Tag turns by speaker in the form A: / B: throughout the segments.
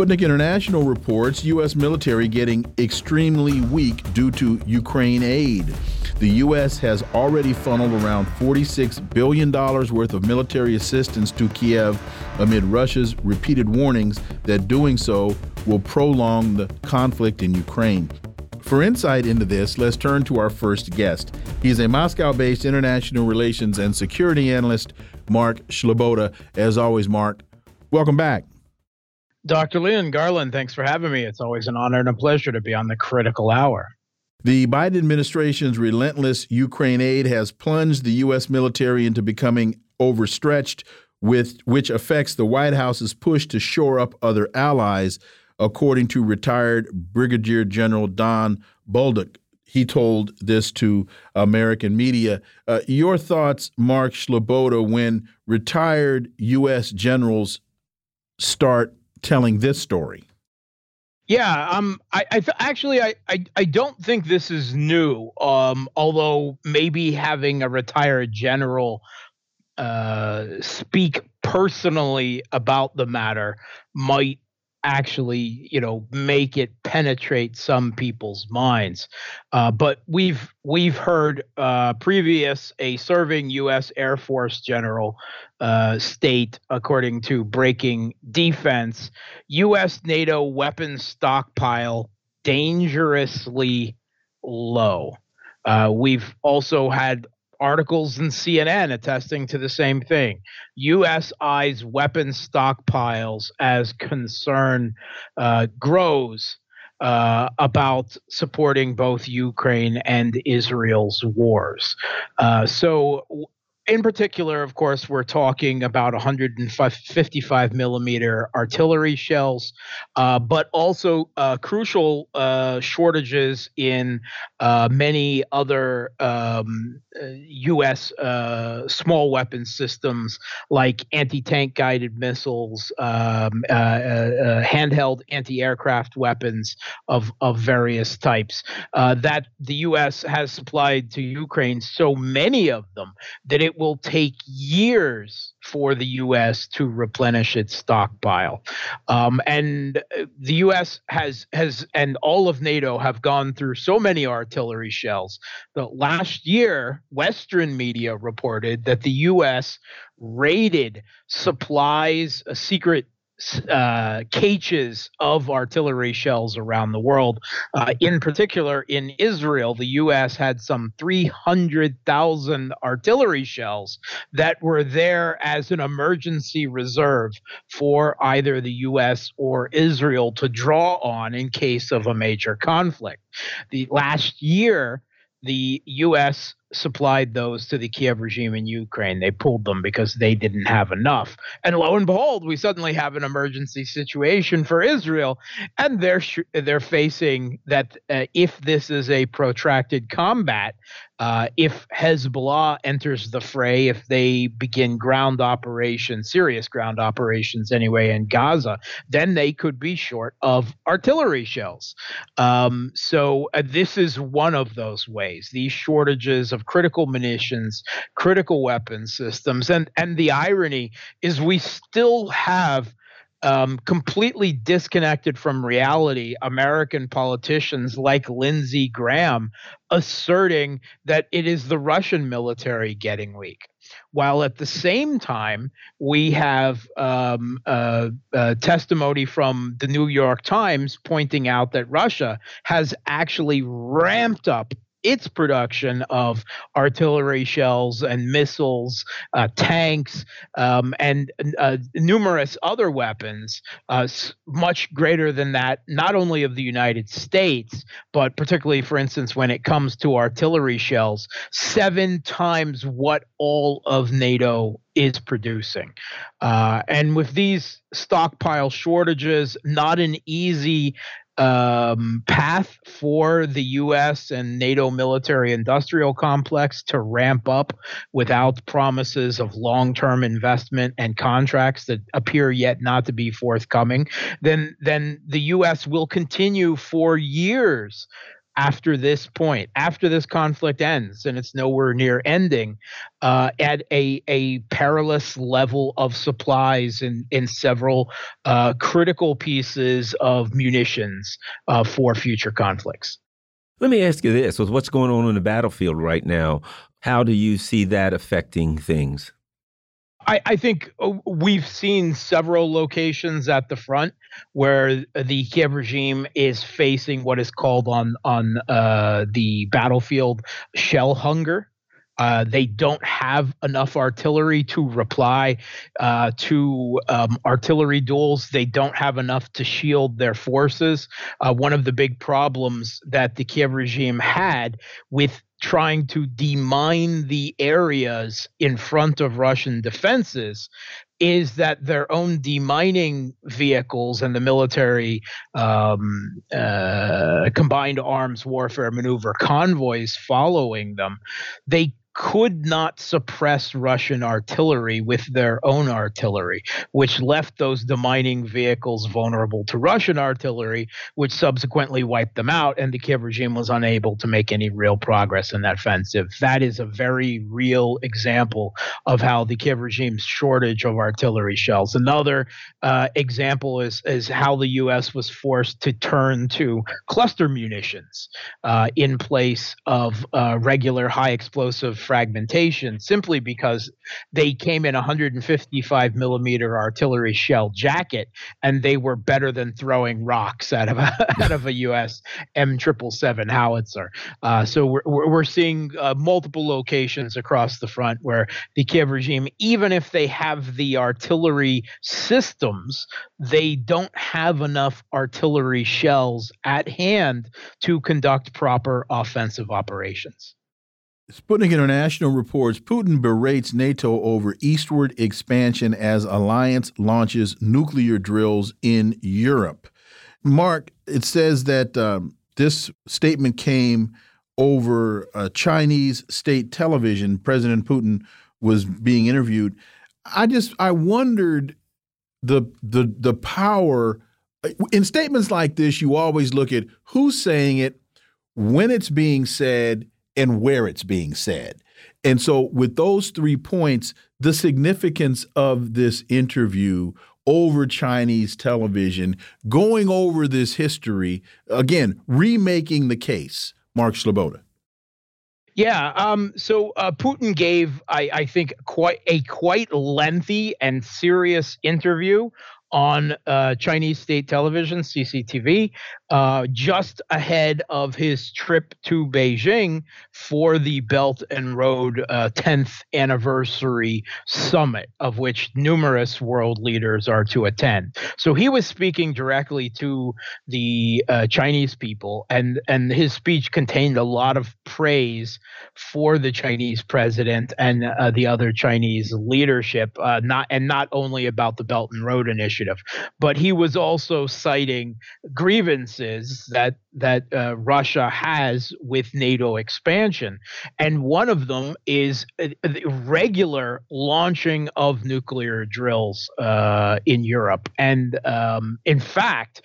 A: Sputnik International reports U.S. military getting extremely weak due to Ukraine aid. The U.S. has already funneled around $46 billion worth of military assistance to Kiev amid Russia's repeated warnings that doing so will prolong the conflict in Ukraine. For insight into this, let's turn to our first guest. He's a Moscow based international relations and security analyst, Mark Sleboda. As always, Mark, welcome back.
B: Dr. Leon Garland, thanks for having me. It's always an honor and a pleasure to be on the critical hour.
A: The Biden administration's relentless Ukraine aid has plunged the U.S. military into becoming overstretched, with which affects the White House's push to shore up other allies, according to retired Brigadier General Don Bolduc. He told this to American media. Uh, your thoughts, Mark Sleboda, when retired U.S. generals start telling this story?
B: Yeah, um, I, I actually I, I I don't think this is new. Um, although maybe having a retired general uh, speak personally about the matter might actually you know make it penetrate some people's minds uh, but we've we've heard uh, previous a serving u.s air force general uh, state according to breaking defense u.s nato weapons stockpile dangerously low uh, we've also had articles in CNN attesting to the same thing. U.S. eyes weapons stockpiles as concern uh, grows uh, about supporting both Ukraine and Israel's wars. Uh, so in particular, of course, we're talking about 155 millimeter artillery shells, uh, but also uh, crucial uh, shortages in uh, many other um, U.S. Uh, small weapon systems like anti tank guided missiles, um, uh, handheld anti aircraft weapons of, of various types that the U.S. has supplied to Ukraine, so many of them that it will take years for the U.S. to replenish its stockpile, um, and uh, the U.S. has has and all of NATO have gone through so many artillery shells. that last year, Western media reported that the U.S. raided supplies, a secret uh, caches of artillery shells around the world. Uh, in particular, in Israel, the U.S. had some 300,000 artillery shells that were there as an emergency reserve for either the U.S. or Israel to draw on in case of a major conflict. The last year, the U.S supplied those to the Kiev regime in Ukraine. They pulled them because they didn't have enough. And lo and behold, we suddenly have an emergency situation for Israel, and they're sh- they're facing that uh, if this is a protracted combat, uh, if Hezbollah enters the fray, if they begin ground operations, serious ground operations anyway, in Gaza, then they could be short of artillery shells. Um, so uh, this is one of those ways. These shortages of critical munitions, critical weapon systems, and and the irony is we still have um, completely disconnected from reality American politicians like Lindsey Graham asserting that it is the Russian military getting weak. While at the same time, we have um, uh, uh, testimony from the New York Times pointing out that Russia has actually ramped up its production of artillery shells and missiles, uh, tanks, um, and uh, numerous other weapons, uh, much greater than that, not only of the United States, but particularly, for instance, when it comes to artillery shells, seven times what all of NATO is producing. Uh, and with these stockpile shortages, not an easy um, path for the U.S. and NATO military industrial complex to ramp up without promises of long term investment and contracts that appear yet not to be forthcoming, then, then the U.S. will continue for years after this point, after this conflict ends, and it's nowhere near ending, uh, at a, a perilous level of supplies in, in several uh, critical pieces of munitions uh, for future conflicts.
C: Let me ask you this with what's going on in the battlefield right now, how do you see that affecting things?
B: I, I, think uh, we've seen several locations at the front where the Kiev regime is facing what is called on on uh, the battlefield shell hunger. Uh, they don't have enough artillery to reply uh, to um, artillery duels. They don't have enough to shield their forces. Uh, one of the big problems that the Kiev regime had with trying to demine the areas in front of Russian defenses is that their own demining vehicles and the military um, uh, combined arms warfare maneuver convoys following them, they could not suppress Russian artillery with their own artillery, which left those demining vehicles vulnerable to Russian artillery, which subsequently wiped them out, and the Kiev regime was unable to make any real progress in that offensive. That is a very real example of how the Kiev regime's shortage of artillery shells. Another uh, example is is how the U.S. was forced to turn to cluster munitions uh, in place of uh, regular high explosive fragmentation simply because they came in 155 millimeter artillery shell jacket and they were better than throwing rocks out of a, out of a U.S. M777 howitzer. Uh, so we're, we're seeing uh, multiple locations across the front where the Kiev regime, even if they have the artillery systems, they don't have enough artillery shells at hand to conduct proper offensive operations.
A: Sputnik International reports Putin berates NATO over eastward expansion as alliance launches nuclear drills in Europe. Mark, it says that um, this statement came over Chinese state television. President Putin was being interviewed. I just I wondered the the the power in statements like this. You always look at who's saying it, when it's being said, and where it's being said. And so, with those three points, the significance of this interview over Chinese television, going over this history, again, remaking the case, Mark Sleboda.
B: Yeah. Um, so uh, Putin gave, I, I, think, quite a quite lengthy and serious interview on uh, Chinese state television, CCTV, uh, just ahead of his trip to Beijing for the Belt and Road uh, 10th anniversary summit, of which numerous world leaders are to attend. So he was speaking directly to the uh, Chinese people, and, and his speech contained a lot of praise for the Chinese president and uh, the other Chinese leadership, uh, not and not only about the Belt and Road Initiative, but he was also citing grievances that that uh, Russia has with NATO expansion, and one of them is uh, the regular launching of nuclear drills uh, in Europe, and um, in fact,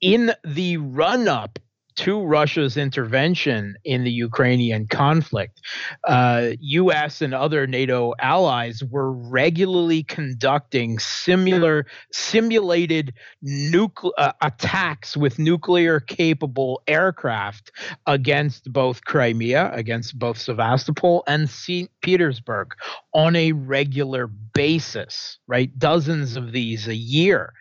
B: in the run up to Russia's intervention in the Ukrainian conflict, uh, U.S. and other NATO allies were regularly conducting similar simulated nuclear uh, attacks with nuclear-capable aircraft against both Crimea, against both Sevastopol and St. Petersburg on a regular basis. Right, dozens of these a year.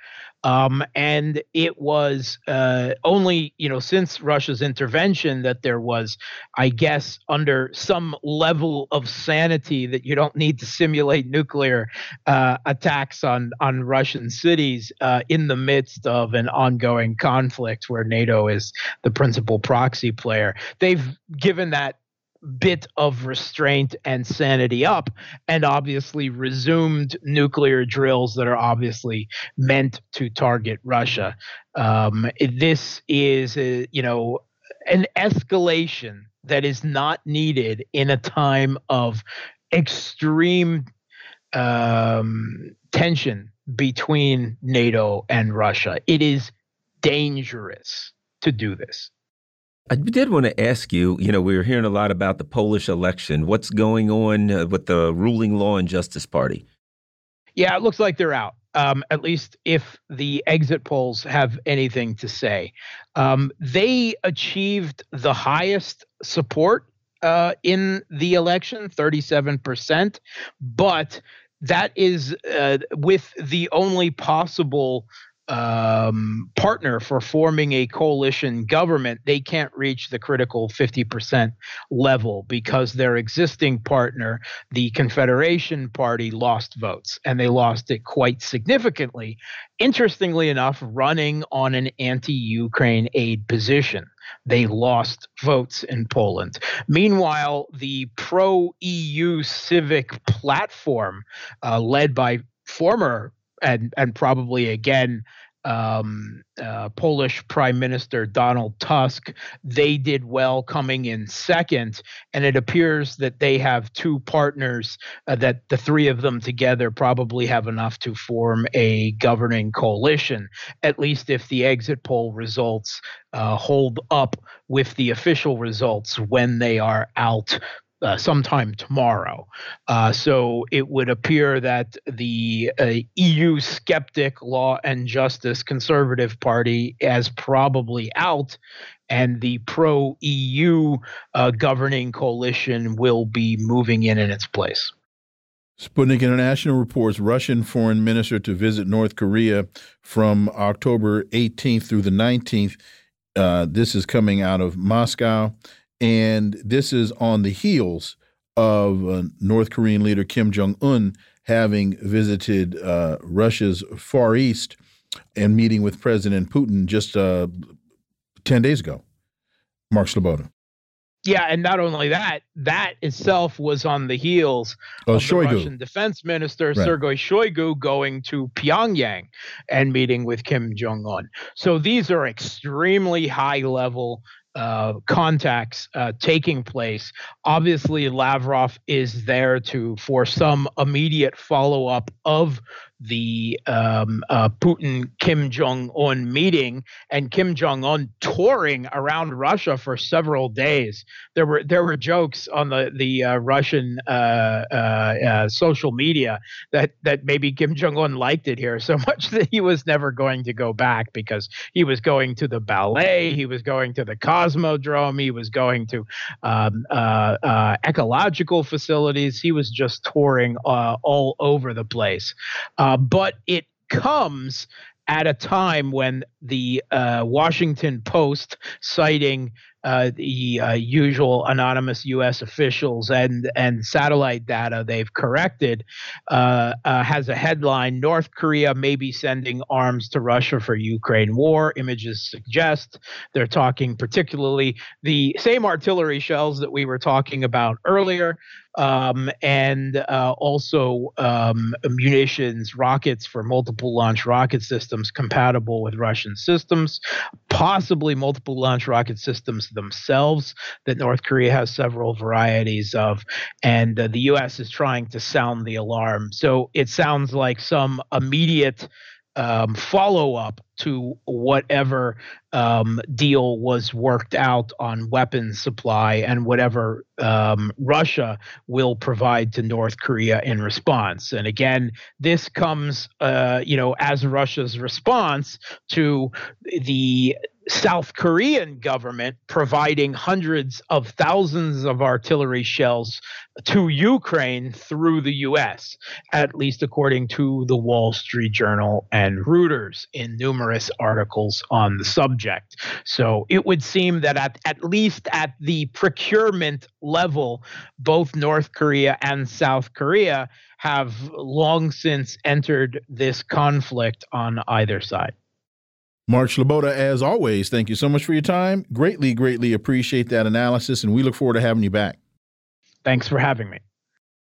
B: Um, and it was uh, only, you know, since Russia's intervention that there was, I guess, under some level of sanity that you don't need to simulate nuclear uh, attacks on on Russian cities uh, in the midst of an ongoing conflict where NATO is the principal proxy player. They've given that bit of restraint and sanity up and obviously resumed nuclear drills that are obviously meant to target Russia. Um, this is, a, you know, an escalation that is not needed in a time of extreme um, tension between NATO and Russia. It is dangerous to do this.
C: I did want to ask you, you know, we were hearing a lot about the Polish election. What's going on uh, with the ruling Law and Justice Party?
B: Yeah, it looks like they're out. Um, at least if the exit polls have anything to say. Um, they achieved the highest support uh, in the election, 37%, but that is uh, with the only possible um, partner for forming a coalition government, they can't reach the critical 50% level because their existing partner, the Confederation Party, lost votes and they lost it quite significantly. Interestingly enough, running on an anti Ukraine aid position. They lost votes in Poland. Meanwhile, the pro EU civic platform, uh, led by former and and probably again um, uh, Polish Prime Minister Donald Tusk, they did well coming in second. And it appears that they have two partners uh, that the three of them together probably have enough to form a governing coalition, at least if the exit poll results uh, hold up with the official results when they are out uh, sometime tomorrow. Uh, so it would appear that the uh, EU skeptic law and justice conservative party is probably out, and the pro EU uh, governing coalition will be moving in in its place.
A: Sputnik International reports Russian foreign minister to visit North Korea from October 18th through the 19th. Uh, this is coming out of Moscow. And this is on the heels of uh, North Korean leader Kim Jong un having visited uh, Russia's Far East and meeting with President Putin just uh, 10 days ago. Mark Sleboda.
B: Yeah, and not only that, that itself was on the heels
A: oh,
B: of
A: Shoigu.
B: the Russian Defense Minister
A: right.
B: Sergei Shoigu going to Pyongyang and meeting with Kim Jong Un. So these are extremely high level uh, contacts uh, taking place. Obviously, Lavrov is there to for some immediate follow up of the um, uh, Putin Kim Jong Un meeting and Kim Jong Un touring around Russia for several days. There were there were jokes on the the uh, Russian uh, uh, uh, social media that that maybe Kim Jong Un liked it here so much that he was never going to go back because he was going to the ballet, he was going to the Cosmodrome, he was going to um, ecological facilities. He was just touring all over the place. Uh, but it comes at a time when the uh, Washington Post, citing uh, the uh, usual anonymous U.S. officials and and satellite data they've corrected, uh, uh, has a headline: North Korea may be sending arms to Russia for Ukraine war. Images suggest they're talking particularly the same artillery shells that we were talking about earlier um, and uh, also um, munitions, rockets for multiple launch rocket systems compatible with Russian systems, possibly multiple launch rocket systems themselves that North Korea has several varieties of. And uh, the U.S. is trying to sound the alarm. So it sounds like some immediate um, follow up to whatever um, deal was worked out on weapons supply and whatever um, Russia will provide to North Korea in response. And again, this comes, uh, you know, as Russia's response to the South Korean government providing hundreds of thousands of artillery shells to Ukraine through the US, at least according to the Wall Street Journal and Reuters in numerous articles on the subject. So it would seem that at, at least at the procurement level, both North Korea and South Korea have long since entered this conflict on either side.
A: Mark Sleboda, as always, thank you so much for your time. Greatly, greatly appreciate that analysis, and we look forward to having you back.
B: Thanks for having me.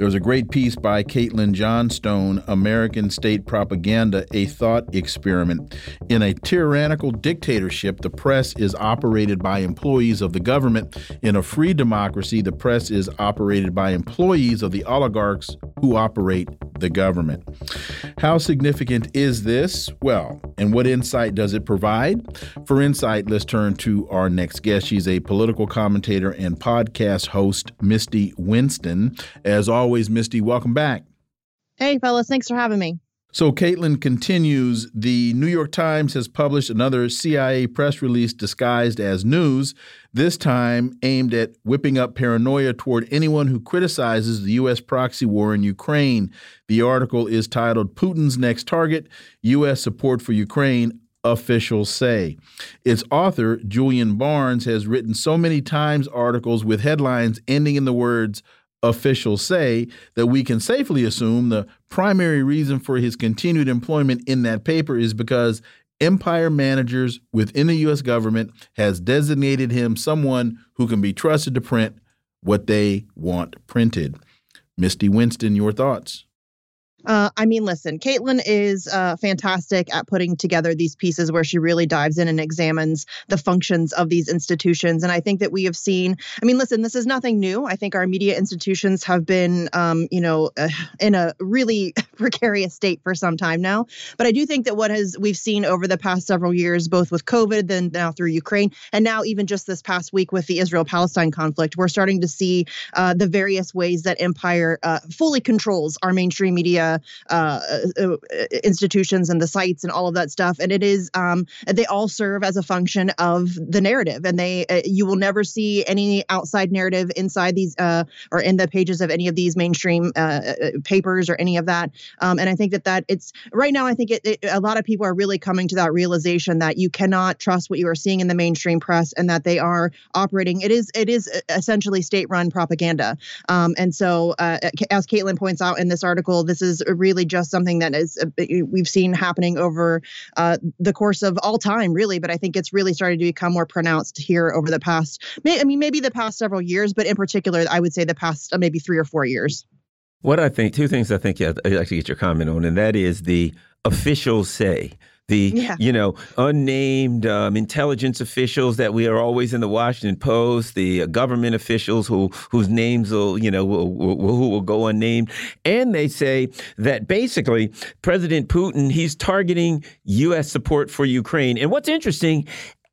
A: There was a great piece by Caitlin Johnstone, American State Propaganda, a Thought Experiment. In a tyrannical dictatorship, the press is operated by employees of the government. In a free democracy, the press is operated by employees of the oligarchs who operate the government. How significant is this? Well, and what insight does it provide? For insight, let's turn to our next guest. She's a political commentator and podcast host, Misty Winston. As always, Misty, welcome back.
D: Hey, fellas, thanks for having me.
A: So, Caitlin continues. The New York Times has published another CIA press release disguised as news, this time aimed at whipping up paranoia toward anyone who criticizes the U.S. proxy war in Ukraine. The article is titled Putin's Next Target U.S. Support for Ukraine officials say. Its author, Julian Barnes, has written so many Times articles with headlines ending in the words officials say that we can safely assume the primary reason for his continued employment in that paper is because empire managers within the US government has designated him someone who can be trusted to print what they want printed. Misty Winston, your thoughts?
D: Uh, I mean, listen, Caitlin is uh, fantastic at putting together these pieces where she really dives in and examines the functions of these institutions. And I think that we have seen, I mean, listen, this is nothing new. I think our media institutions have been, um, you know, uh, in a really precarious state for some time now. But I do think that what has we've seen over the past several years, both with COVID, then now through Ukraine, and now even just this past week with the Israel Palestine conflict, we're starting to see uh, the various ways that empire uh, fully controls our mainstream media uh, uh, institutions and the sites and all of that stuff. And it is um, they all serve as a function of the narrative, and they uh, you will never see any outside narrative inside these uh, or in the pages of any of these mainstream uh, uh, papers or any of that. Um, and I think that that it's right now. I think it, it, a lot of people are really coming to that realization that you cannot trust what you are seeing in the mainstream press, and that they are operating. It is it is essentially state-run propaganda. Um, and so, as Caitlin points out in this article, this is really just something that is uh, we've seen happening over uh, the course of all time, really. But I think it's really started to become more pronounced here over the past. I mean, maybe the past several years, but in particular, I would say the past uh, maybe three or four years.
C: What I think, two things I think I'd like to get your comment on, and that is the officials say the yeah. you know unnamed um, intelligence officials that we are always in the Washington Post, the uh, government officials who whose names will you know will, will, who will go unnamed, and they say that basically President Putin he's targeting U.S. support for Ukraine. And what's interesting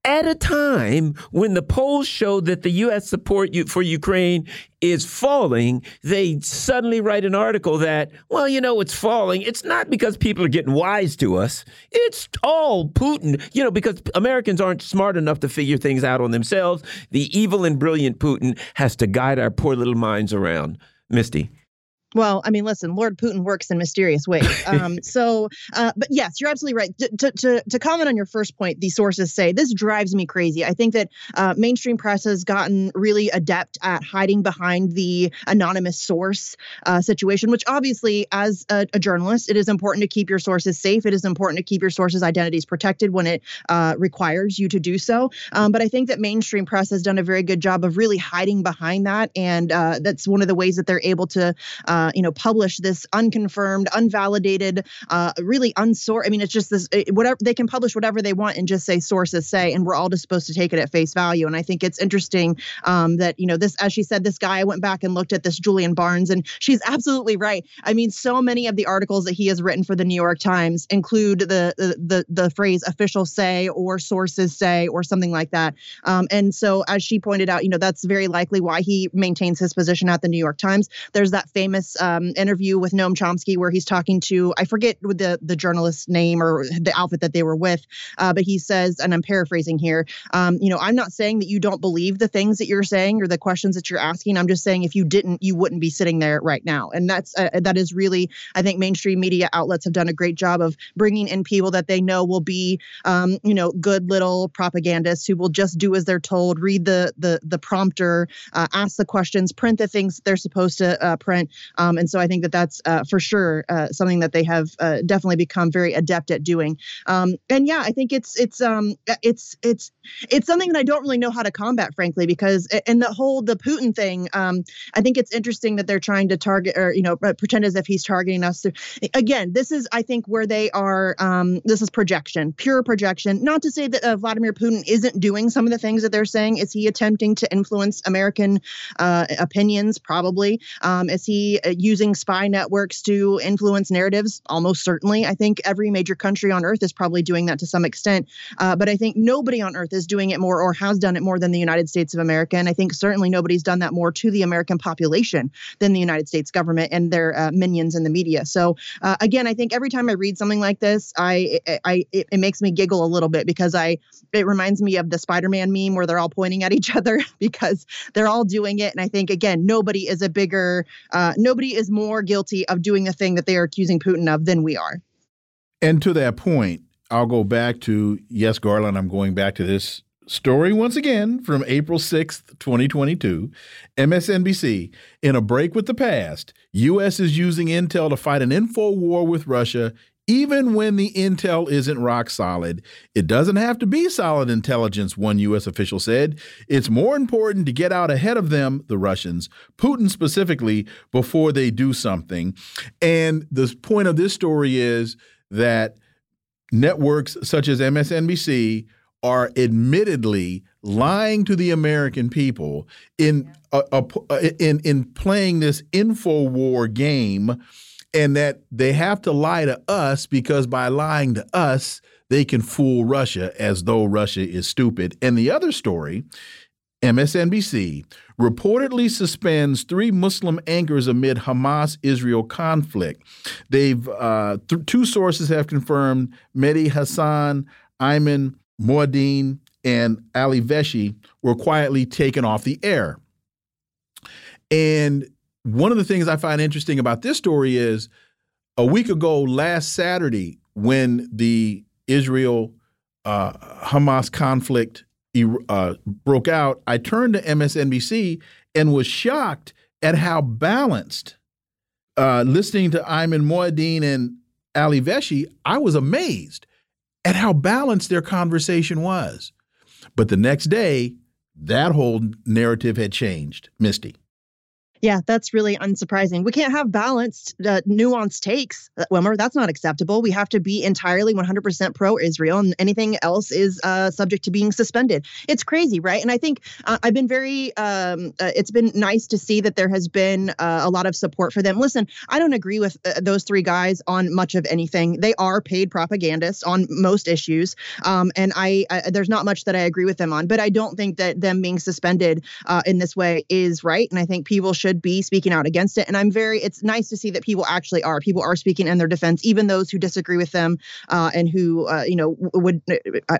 C: at a time when the polls show that the U.S. support for Ukraine is falling, they suddenly write an article that, well, you know, it's falling. It's not because people are getting wise to us. It's all Putin, you know, because Americans aren't smart enough to figure things out on themselves. The evil and brilliant Putin has to guide our poor little minds around. Misty.
D: Well, I mean, listen, Lord Putin works in mysterious ways. Um, so, uh, but yes, you're absolutely right. To, to, to comment on your first point, the sources say this drives me crazy. I think that uh, mainstream press has gotten really adept at hiding behind the anonymous source uh, situation, which obviously, as a, a, journalist, it is important to keep your sources safe. It is important to keep your sources' identities protected when it uh, requires you to do so. Um, but I think that mainstream press has done a very good job of really hiding behind that. And uh, that's one of the ways that they're able to uh, uh, you know, publish this unconfirmed, unvalidated, uh, really unsort. I mean, it's just this it, whatever they can publish whatever they want and just say sources say, and we're all just supposed to take it at face value. And I think it's interesting um, that you know this, as she said, this guy. I went back and looked at this Julian Barnes, and she's absolutely right. I mean, so many of the articles that he has written for the New York Times include the the the, the phrase "official say" or "sources say" or something like that. Um, and so, as she pointed out, you know, that's very likely why he maintains his position at the New York Times. There's that famous um, interview with Noam Chomsky where he's talking to I forget the the journalist's name or the outfit that they were with, uh, but he says, and I'm paraphrasing here, um, you know, I'm not saying that you don't believe the things that you're saying or the questions that you're asking. I'm just saying if you didn't, you wouldn't be sitting there right now, and that's uh, that is really I think mainstream media outlets have done a great job of bringing in people that they know will be, um, you know, good little propagandists who will just do as they're told, read the the the prompter, uh, ask the questions, print the things they're supposed to uh, print. Um, and so I think that that's uh, for sure uh, something that they have uh, definitely become very adept at doing. Um, and yeah, I think it's it's um, it's it's it's something that I don't really know how to combat, frankly, because and the whole the Putin thing. Um, I think it's interesting that they're trying to target or you know pretend as if he's targeting us. Again, this is I think where they are. Um, this is projection, pure projection. Not to say that uh, Vladimir Putin isn't doing some of the things that they're saying. Is he attempting to influence American uh, opinions? Probably. Um, is he uh, using spy networks to influence narratives? Almost certainly. I think every major country on earth is probably doing that to some extent. Uh, but I think nobody on earth is doing it more or has done it more than the United States of America. And I think certainly nobody's done that more to the American population than the United States government and their uh, minions in the media. So uh, again, I think every time I read something like this, I, I it, it makes me giggle a little bit because I it reminds me of the Spider-Man meme where they're all pointing at each other because they're all doing it. And I think again, nobody is a bigger, uh, nobody is more guilty of doing the thing that they are accusing Putin of than we are.
A: And to that point, I'll go back to yes, Garland. I'm going back to this story once again from April 6th, 2022. MSNBC. In a break with the past, U.S. is using intel to fight an info war with Russia even when the intel isn't rock solid. It doesn't have to be solid intelligence, one U.S. official said. It's more important to get out ahead of them, the Russians, Putin specifically, before they do something. And the point of this story is that networks such as MSNBC are admittedly lying to the American people in uh, uh, in in playing this info war game and that they have to lie to us because by lying to us, they can fool Russia as though Russia is stupid. And the other story MSNBC reportedly suspends three Muslim anchors amid Hamas Israel conflict. They've uh, th two sources have confirmed Mehdi Hasan, Ayman Mohyeldin, and Ali Velshi were quietly taken off the air. And one of the things I find interesting about this story is a week ago, last Saturday, when the Israel uh, Hamas conflict uh, broke out, I turned to MSNBC and was shocked at how balanced. Uh, listening to Ayman Mohyeldin and Ali Velshi, I was amazed at how balanced their conversation was. But the next day, that whole narrative had changed. Misty.
D: Yeah, that's really unsurprising. We can't have balanced, uh, nuanced takes, uh, Wilmer. That's not acceptable. We have to be entirely 100% pro Israel, and anything else is uh, subject to being suspended. It's crazy, right? And I think uh, I've been very, um, uh, it's been nice to see that there has been uh, a lot of support for them. Listen, I don't agree with those three guys on much of anything. They are paid propagandists on most issues. Um, and I, I, there's not much that I agree with them on, but I don't think that them being suspended in this way is right. And I think people should should be speaking out against it. And I'm very, it's nice to see that people actually are. People are speaking in their defense, even those who disagree with them uh, and who, uh, you know, would,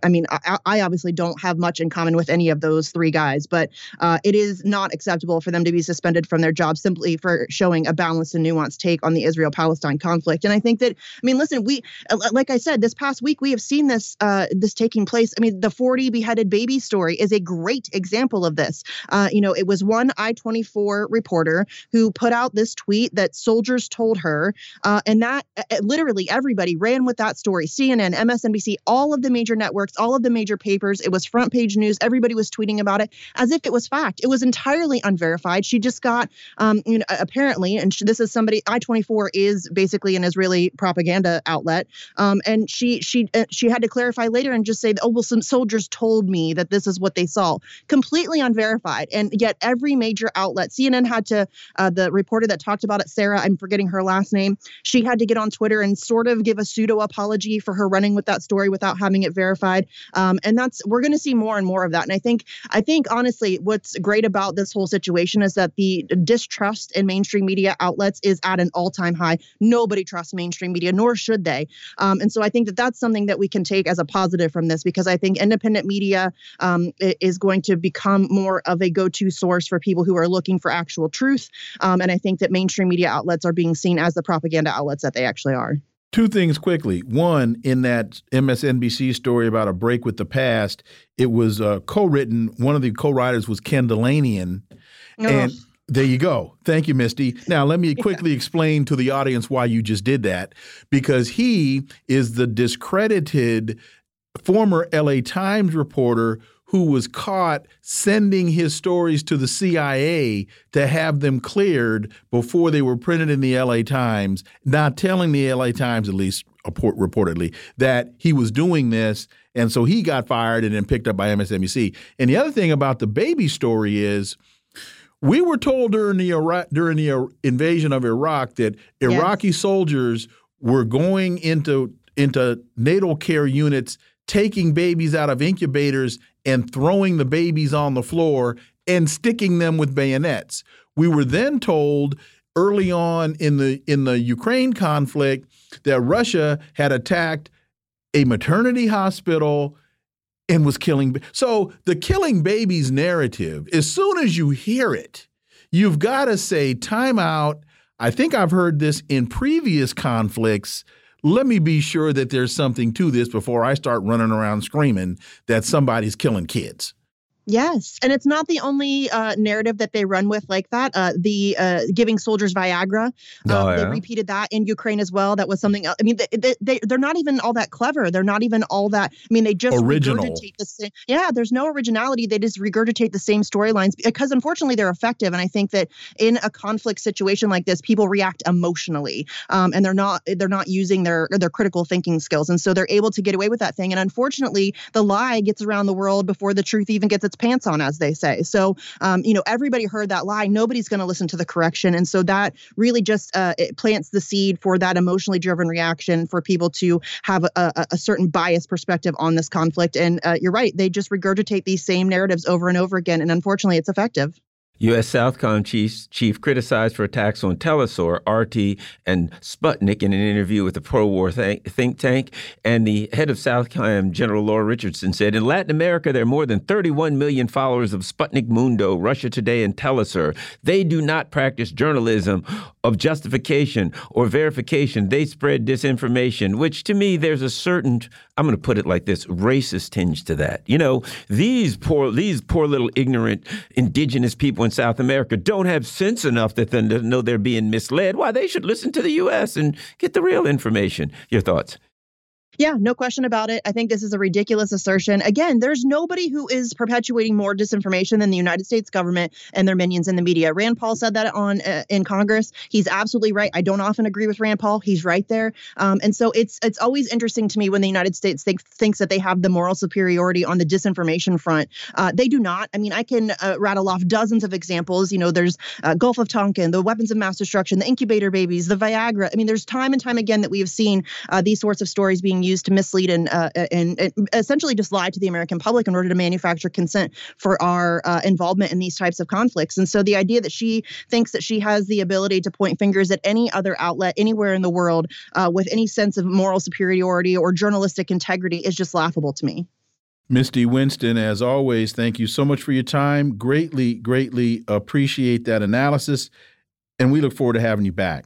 D: I mean, I, I, obviously don't have much in common with any of those three guys, but uh, it is not acceptable for them to be suspended from their job simply for showing a balanced and nuanced take on the Israel Palestine conflict. And I think that, I mean, listen, we, uh, like I said, this past week, we have seen this, uh, this taking place. I mean, the 40 beheaded baby story is a great example of this. Uh, you know, it was one I 24 reporter who put out this tweet that soldiers told her, uh, and that uh, uh literally everybody ran with that story CNN, MSNBC, all of the major networks, all of the major papers. It was front page news. Everybody was tweeting about it as if it was fact. It was entirely unverified. She just got, um, you know, apparently, and this is somebody, I 24 is basically an Israeli propaganda outlet. Um, and she, she, uh, she had to clarify later and just say, oh, well, some soldiers told me that this is what they saw. Completely unverified. And yet every major outlet, CNN had to, uh, the reporter that talked about it, Sarah, I'm forgetting her last name, she had to get on Twitter and sort of give a pseudo apology for her running with that story without having it verified. Um, and that's, we're going to see more and more of that. And I think, I think honestly, what's great about this whole situation is that the distrust in mainstream media outlets is at an all time high. Nobody trusts mainstream media, nor should they. Um, and so I think that that's something that we can take as a positive from this because I think independent media um, is going to become more of a go to source for people who are looking for actual truth. Um, and I think that mainstream media outlets are being seen as the propaganda outlets that they actually are.
A: Two things quickly. One, in that MSNBC story about a break with the past, it was uh, co-written. One of the co-writers was Ken Dilanian, oh. and there you go. Thank you, Misty. Now let me quickly yeah. explain to the audience why you just did that, because he is the discredited former LA Times reporter who was caught sending his stories to the CIA to have them cleared before they were printed in the LA Times, not telling the LA Times, at least reportedly, that he was doing this. And so he got fired and then picked up by MSNBC. And the other thing about the baby story is we were told during the Iraq, during the invasion of Iraq that Iraqi yes. soldiers were going into into natal care units taking babies out of incubators and throwing the babies on the floor and sticking them with bayonets. We were then told early on in the in the Ukraine conflict that Russia had attacked a maternity hospital and was killing so the killing babies narrative as soon as you hear it you've got to say time out i think i've heard this in previous conflicts let me be sure that there's something to this before I start running around screaming that somebody's killing kids.
D: Yes, and it's not the only uh, narrative that they run with like that. Uh, the uh, giving soldiers Viagra, oh, um, yeah. they repeated that in Ukraine as well. That was something. Else. I mean, they, they, they they're not even all that clever. They're not even all that. I mean, they just
A: original.
D: regurgitate the same. Yeah, there's no originality. They just regurgitate the same storylines because unfortunately they're effective. And I think that in a conflict situation like this, people react emotionally, um, and they're not they're not using their their critical thinking skills, and so they're able to get away with that thing. And unfortunately, the lie gets around the world before the truth even gets its pants on, as they say. So, um, you know, everybody heard that lie. Nobody's going to listen to the correction. And so that really just uh, it plants the seed for that emotionally driven reaction for people to have a, a, certain biased perspective on this conflict. And uh, you're right, they just regurgitate these same narratives over and over again. And unfortunately, it's effective.
C: U.S. Southcom chief, chief criticized for attacks on Telesur, RT, and Sputnik in an interview with the pro-war think, think tank. And the head of Southcom, General Laura Richardson, said, in Latin America, there are more than 31 million followers of Sputnik Mundo, Russia Today, and Telesur. They do not practice journalism of justification or verification. They spread disinformation, which to me, there's a certain, I'm going to put it like this, racist tinge to that. You know, these poor, these poor little ignorant indigenous people in South America don't have sense enough that they know they're being misled. Why they should listen to the U.S. and get the real information. Your thoughts?
D: Yeah, no question about it. I think this is a ridiculous assertion. Again, there's nobody who is perpetuating more disinformation than the United States government and their minions in the media. Rand Paul said that on uh, in Congress. He's absolutely right. I don't often agree with Rand Paul. He's right there. Um, and so it's it's always interesting to me when the United States think, thinks that they have the moral superiority on the disinformation front. Uh, they do not. I mean, I can uh, rattle off dozens of examples. You know, there's uh, Gulf of Tonkin, the weapons of mass destruction, the incubator babies, the Viagra. I mean, there's time and time again that we have seen uh, these sorts of stories being used to mislead and, uh, and, and essentially just lie to the American public in order to manufacture consent for our uh, involvement in these types of conflicts. And so the idea that she thinks that she has the ability to point fingers at any other outlet anywhere in the world uh, with any sense of moral superiority or journalistic integrity is just laughable to me.
A: Misty Winston, as always, thank you so much for your time. Greatly, greatly appreciate that analysis. And we look forward to having you back.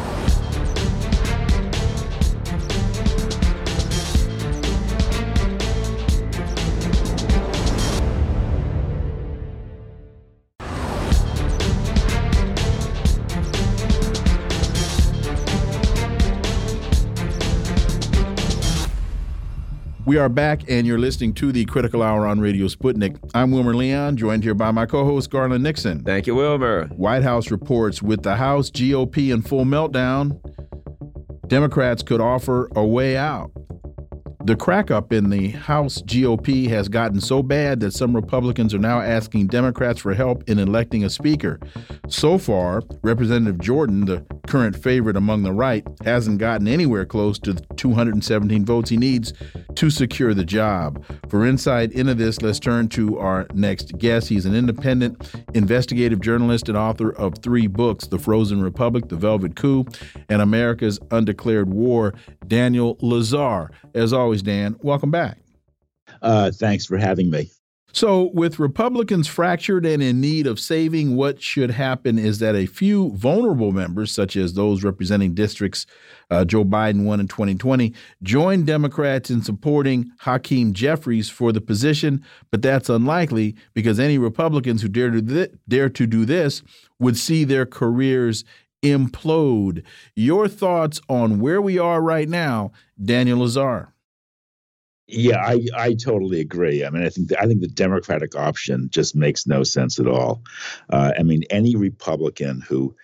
A: We are back, and you're listening to the Critical Hour on Radio Sputnik. I'm Wilmer Leon, joined here by my co host, Garland Nixon.
C: Thank you, Wilmer.
A: White House reports with the House GOP in full meltdown, Democrats could offer a way out. The crackup in the House GOP has gotten so bad that some Republicans are now asking Democrats for help in electing a speaker. So far, Representative Jordan, the current favorite among the right, hasn't gotten anywhere close to the 217 votes he needs to secure the job. For insight into this, let's turn to our next guest. He's an independent investigative journalist and author of three books The Frozen Republic, The Velvet Coup, and America's Undeclared War, Daniel Lazare. As always, always, Dan. Welcome back.
E: Uh, thanks for having me.
A: So, with Republicans fractured and in need of saving, what should happen is that a few vulnerable members, such as those representing districts uh, Joe Biden won in 2020, join Democrats in supporting Hakeem Jeffries for the position. But that's unlikely because any Republicans who dare to, dare to do this would see their careers implode. Your thoughts on where we are right now, Daniel Lazare?
E: Yeah, I, I totally agree. I mean, I think the, I think the Democratic option just makes no sense at all. Uh, I mean, any Republican who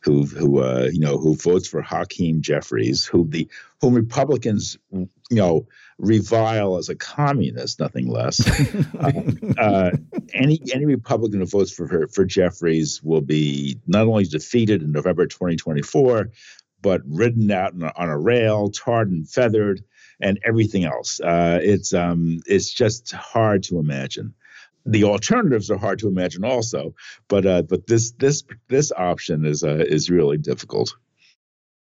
E: who who uh, you know who votes for Hakeem Jeffries, who the whom Republicans you know revile as a communist, nothing less. uh, uh, any any Republican who votes for for Jeffries will be not only defeated in November 2024, but ridden out on a, on a rail, tarred and feathered and everything else. Uh, it's um, it's just hard to imagine. The alternatives are hard to imagine also, but uh, but this this this option is uh, is really difficult.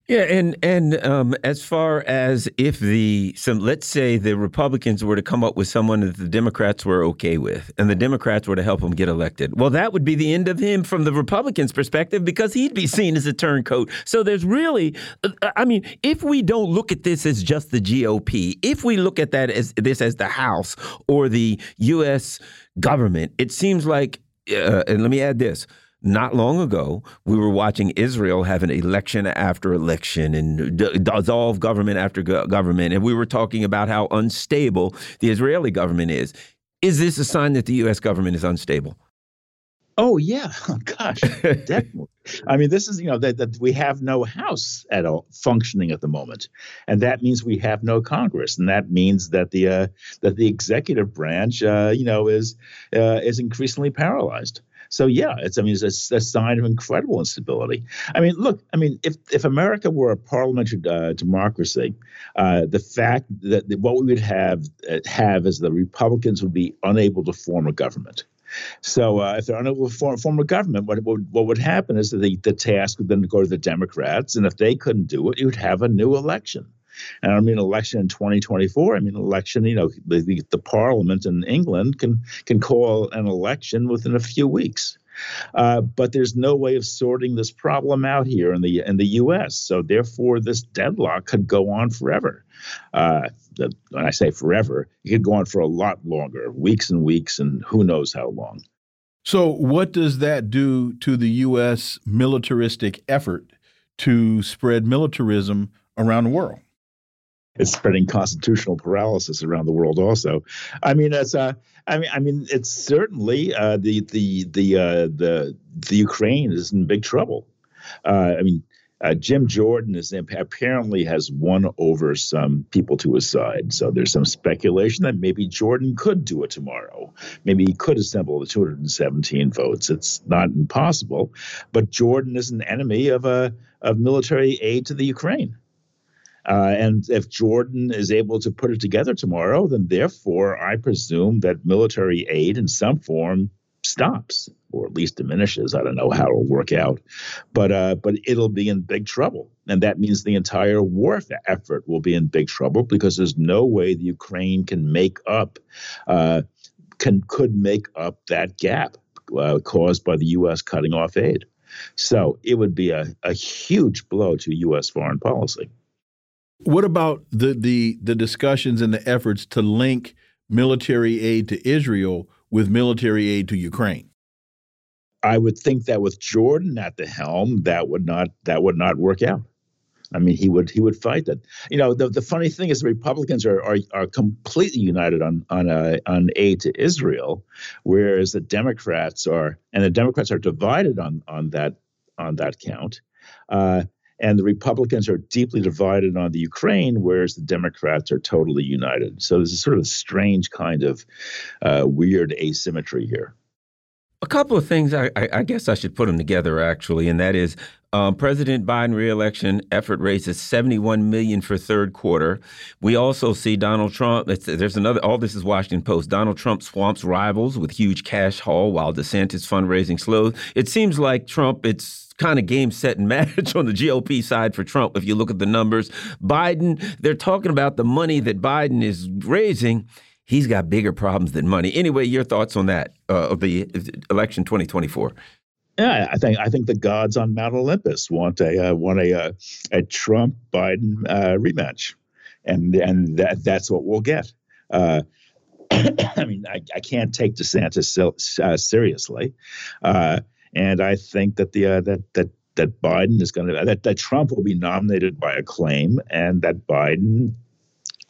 C: Yeah, and and um, as far as if the some let's say the Republicans were to come up with someone that the Democrats were okay with, and the Democrats were to help him get elected, well, that would be the end of him from the Republicans' perspective because he'd be seen as a turncoat. So there's really, uh, I mean, if we don't look at this as just the GOP, if we look at that as this as the House or the U.S. government, it seems like, uh, and let me add this not long ago, we were watching Israel have an election after election and dissolve government after go government. And we were talking about how unstable the Israeli government is. Is this a sign that the U.S. government is unstable?
E: Oh yeah, oh, gosh, definitely. I mean, this is you know that, that we have no House at all functioning at the moment, and that means we have no Congress, and that means that the uh, that the executive branch, uh, you know, is uh, is increasingly paralyzed. So yeah, it's I mean it's a, a sign of incredible instability. I mean, look, I mean if if America were a parliamentary uh, democracy, uh, the fact that, what we would have uh, have is the Republicans would be unable to form a government. So uh, if they're unable to form, form a government, what, what, what would happen is that the, the task would then go to the Democrats, and if they couldn't do it, you would have a new election. And I mean election in 2024. I mean election. You know, the, the, Parliament in England can can call an election within a few weeks. Uh, but there's no way of sorting this problem out here in the in the U.S. So therefore, this deadlock could go on forever. Uh, the, when I say forever, it could go on for a lot longer, weeks and weeks, and who knows how long.
A: So, what does that do to the U.S. militaristic effort to spread militarism around the world?
E: It's spreading constitutional paralysis around the world. Also, I mean, it's uh, I mean, I mean, it's certainly uh, the the the uh, the the Ukraine is in big trouble. Uh, I mean, uh, Jim Jordan is apparently has won over some people to his side. So there's some speculation that maybe Jordan could do it tomorrow. Maybe he could assemble the 217 votes. It's not impossible, but Jordan is an enemy of a uh, of military aid to the Ukraine. Uh, and if Jordan is able to put it together tomorrow, then therefore I presume that military aid in some form stops or at least diminishes. I don't know how it'll work out, but uh, but it'll be in big trouble, and that means the entire war effort will be in big trouble because there's no way the Ukraine can make up uh, can could make up that gap uh, caused by the U.S. cutting off aid. So it would be a, a huge blow to U.S. foreign policy.
A: What about the the the discussions and the efforts to link military aid to Israel with military aid to Ukraine?
E: I would think that with Jordan at the helm, that would not that would not work out. I mean, he would he would fight that. You know, the, the funny thing is, the Republicans are are, are completely united on on uh, on aid to Israel, whereas the Democrats are, and the Democrats are divided on on that on that count. Uh, and the Republicans are deeply divided on the Ukraine, whereas the Democrats are totally united. So there's a sort of strange kind of uh, weird asymmetry here.
C: A couple of things I, I, guess I should put them together actually, and that is um, President Biden reelection effort raises 71 million for third quarter. We also see Donald Trump. there's another. All this is Washington Post. Donald Trump swamps rivals with huge cash haul while DeSantis fundraising slows. It seems like Trump. It's kind of game, set, and match on the GOP side for Trump. If you look at the numbers, Biden. They're talking about the money that Biden is raising he's got bigger problems than money. Anyway, your thoughts on that uh, of the election 2024?
E: Yeah, I think I think the gods on Mount Olympus want a uh, want a uh, a Trump Biden uh, rematch, and and that that's what we'll get. Uh, I mean, I, I can't take DeSantis uh, seriously, and I think that the that that that Biden is going to that that Trump will be nominated by acclaim, and that Biden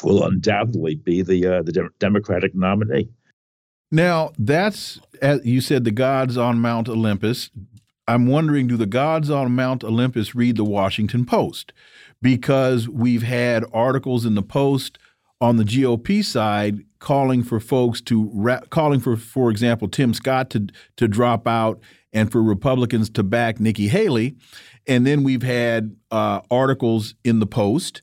E: will undoubtedly be the uh, the de Democratic nominee.
A: Now, that's as you said, the gods on Mount Olympus. I'm wondering, do the gods on Mount Olympus read the Washington Post? Because we've had articles in the Post on the GOP side calling for folks to calling for, for example, Tim Scott to to drop out and for Republicans to back Nikki Haley, and then we've had uh, articles in the Post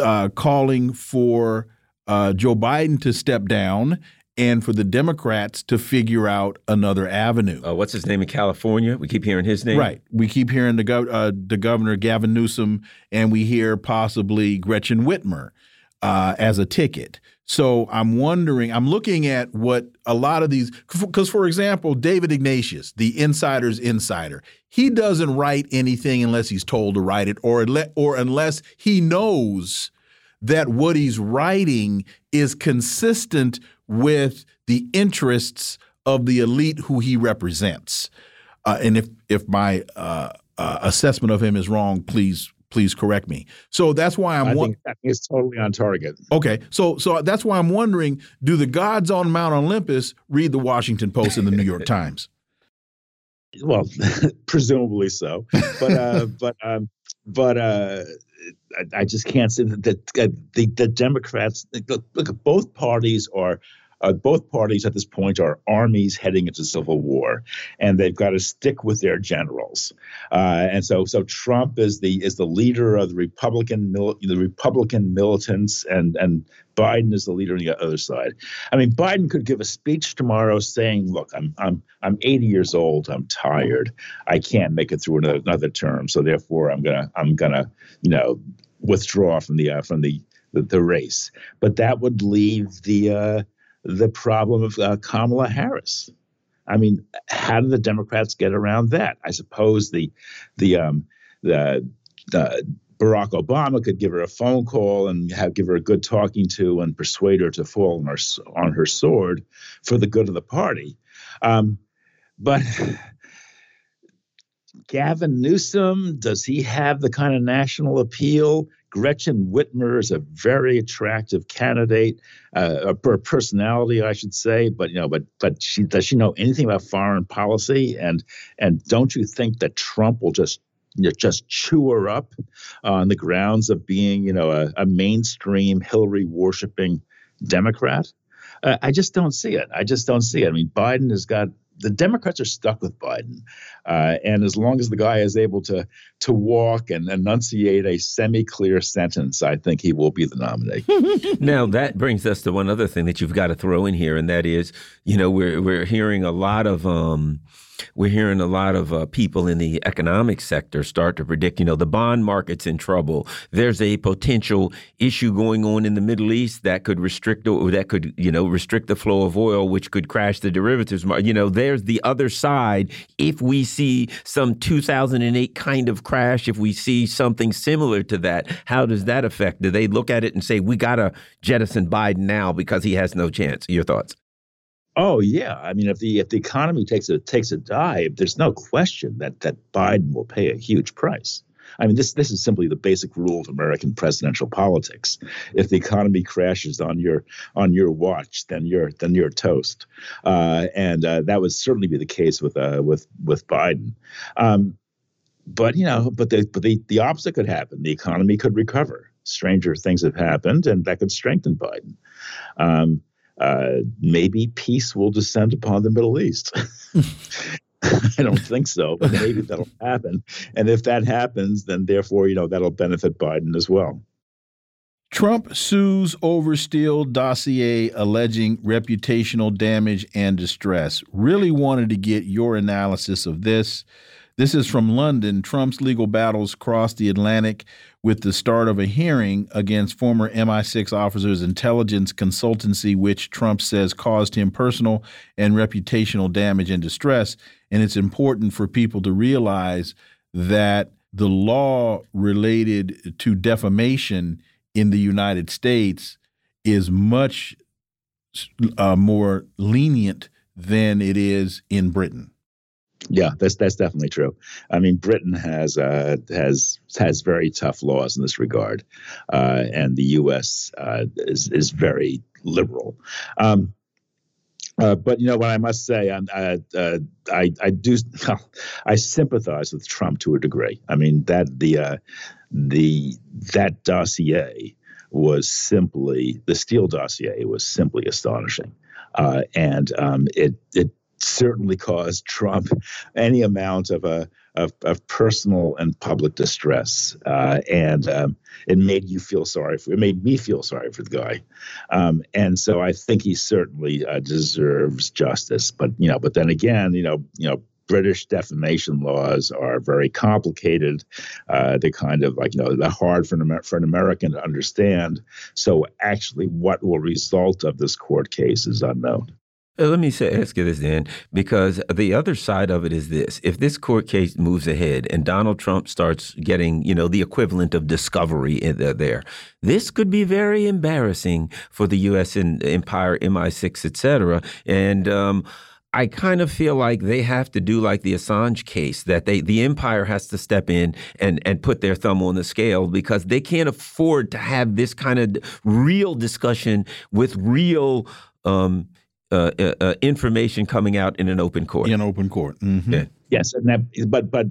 A: uh, calling for uh, Joe Biden to step down and for the Democrats to figure out another avenue.
C: Uh, what's his name in California? We keep hearing his name.
A: Right. We keep hearing the, gov uh, the governor, Gavin Newsom, and we hear possibly Gretchen Whitmer uh, as a ticket. So I'm wondering, I'm looking at what a lot of these, because for example, David Ignatius, the insider's insider, he doesn't write anything unless he's told to write it, or or unless he knows that what he's writing is consistent with the interests of the elite who he represents. Uh, and if if my uh, uh, assessment of him is wrong, please please correct me. So that's why I'm.
E: I think, I think it's totally on target.
A: Okay, so so that's why I'm wondering: Do the gods on Mount Olympus read the Washington Post and the New York Times?
E: Well, presumably so, but uh, but um, but uh, I, I, just can't say that, that uh, the the Democrats look, look both parties are uh, both parties at this point are armies heading into civil war, and they've got to stick with their generals. Uh, and so, so Trump is the is the leader of the Republican the Republican militants, and and Biden is the leader on the other side. I mean, Biden could give a speech tomorrow saying, "Look, I'm I'm I'm 80 years old. I'm tired. I can't make it through another, another term. So therefore, I'm gonna I'm gonna you know withdraw from the uh, from the, the, the race." But that would leave the uh, the problem of uh, Kamala Harris. I mean, how do the Democrats get around that? I suppose the the um, the, the Barack Obama could give her a phone call and have give her a good talking to and persuade her to fall on her, on her sword for the good of the party. Um, but Gavin Newsom, does he have the kind of national appeal? Gretchen Whitmer is a very attractive candidate, uh, a personality, I should say. But you know, but but she does she know anything about foreign policy? And and don't you think that Trump will just you know, just chew her up on the grounds of being, you know, a, a mainstream Hillary worshiping Democrat. Uh, I just don't see it. I just don't see it. I mean, Biden has got the Democrats are stuck with Biden, uh, and as long as the guy is able to to walk and enunciate a semi-clear sentence, I think he will be the nominee.
C: now that brings us to one other thing that you've got to throw in here, and that is, you know, we're we're hearing a lot of. Um, we're hearing a lot of uh, people in the economic sector start to predict, you know, the bond market's in trouble. There's a potential issue going on in the Middle East that could restrict, or that could, you know, restrict the flow of oil, which could crash the derivatives market. You know, there's the other side. If we see some 2008 kind of crash, if we see something similar to that, how does that affect? Do they look at it and say, we got to jettison Biden now because he has no chance? Your thoughts?
E: Oh yeah, I mean, if the if the economy takes a takes a dive, there's no question that that Biden will pay a huge price. I mean, this this is simply the basic rule of American presidential politics. If the economy crashes on your on your watch, then you're then you're toast, uh, and uh, that would certainly be the case with uh, with with Biden. Um, but you know, but the but the the opposite could happen. The economy could recover. Stranger things have happened, and that could strengthen Biden. Um, uh, maybe peace will descend upon the Middle East. I don't think so, but maybe that'll happen. And if that happens, then therefore, you know, that'll benefit Biden as well.
A: Trump sues over Steele dossier alleging reputational damage and distress. Really wanted to get your analysis of this. This is from London. Trump's legal battles crossed the Atlantic with the start of a hearing against former MI6 officers' intelligence consultancy, which Trump says caused him personal and reputational damage and distress. And it's important for people to realize that the law related to defamation in the United States is much uh, more lenient than it is in Britain.
E: Yeah, that's that's definitely true. I mean, Britain has uh, has has very tough laws in this regard, uh, and the U.S. Uh, is is very liberal. Um, uh, but you know what I must say, I uh, I, I do I sympathize with Trump to a degree. I mean that the uh, the that dossier was simply the Steele dossier was simply astonishing, and um, it it certainly caused Trump any amount of a of, of personal and public distress, uh, and um, it made you feel sorry for. It made me feel sorry for the guy, um, and so I think he certainly uh, deserves justice. But you know, but then again, you know, you know. British defamation laws are very complicated. Uh, they kind of like you know they're hard for an for an American to understand. So actually, what will result of this court case is unknown.
C: Uh, let me say, ask you this, Dan, because the other side of it is this: if this court case moves ahead and Donald Trump starts getting, you know, the equivalent of discovery there, this could be very embarrassing for the U.S. empire, MI6, etc. and. Um, I kind of feel like they have to do like the Assange case that they the empire has to step in and and put their thumb on the scale because they can't afford to have this kind of real discussion with real um, uh, uh, uh, information coming out in an open court.
A: In an open court. Mm -hmm. yeah.
E: Yes, and that, but but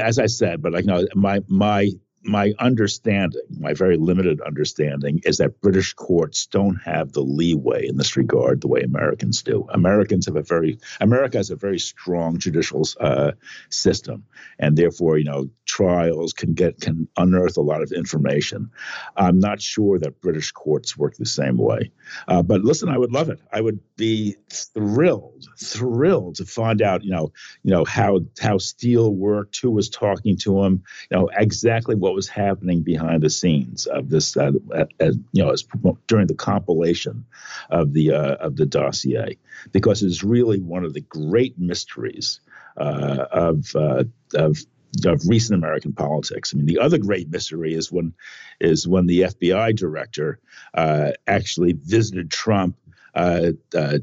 E: as I said, but like you know, my my my understanding, my very limited understanding, is that British courts don't have the leeway in this regard the way Americans do. Americans have a very America has a very strong judicial uh, system, and therefore, you know, trials can get can unearth a lot of information. I'm not sure that British courts work the same way. Uh, but listen, I would love it. I would be thrilled, thrilled to find out, you know, you know how how Steele worked, who was talking to him, you know, exactly what was happening behind the scenes of this, uh, you know, as, during the compilation of the uh, of the dossier, because it's really one of the great mysteries uh, of uh, of of recent American politics. I mean, the other great mystery is when is when the FBI director uh, actually visited Trump uh, uh,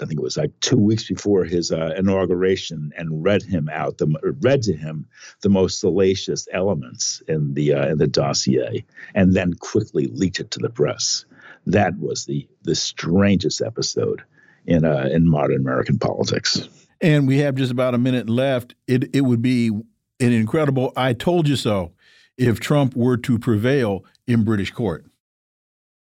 E: I think it was like two weeks before his uh, inauguration, and read him out the read to him the most salacious elements in the uh, in the dossier, and then quickly leaked it to the press. That was the the strangest episode in uh, in modern American politics.
A: And we have just about a minute left. It it would be an incredible I told you so if Trump were to prevail in British court?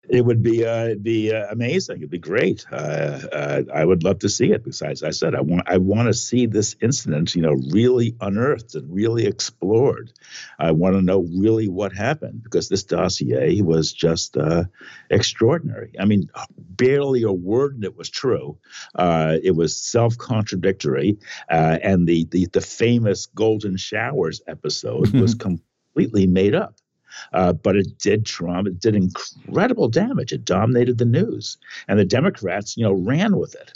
E: It would be uh, be uh, amazing. It'd be great. Uh, uh, I would love to see it. Besides, I said I want I want to see this incident, you know, really unearthed and really explored. I want to know really what happened because this dossier was just uh, extraordinary. I mean, barely a word in it was true. Uh, it was self contradictory, and the, the the famous golden showers episode was completely made up. Uh, but it did Trump. It did incredible damage. It dominated the news, and the Democrats, you know, ran with it.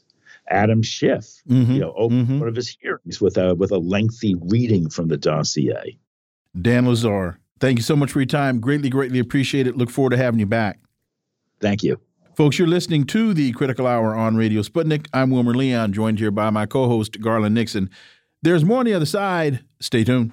E: Adam Schiff, mm-hmm, you know, opened mm-hmm. one of his hearings with a with a lengthy reading from the dossier.
A: Dan Lazare, thank you so much for your time. Greatly, greatly appreciate it. Look forward to having you back.
E: Thank you.
A: Folks, you're listening to the Critical Hour on Radio Sputnik. I'm Wilmer Leon, joined here by my co host, Garland Nixon. There's more on the other side. Stay tuned.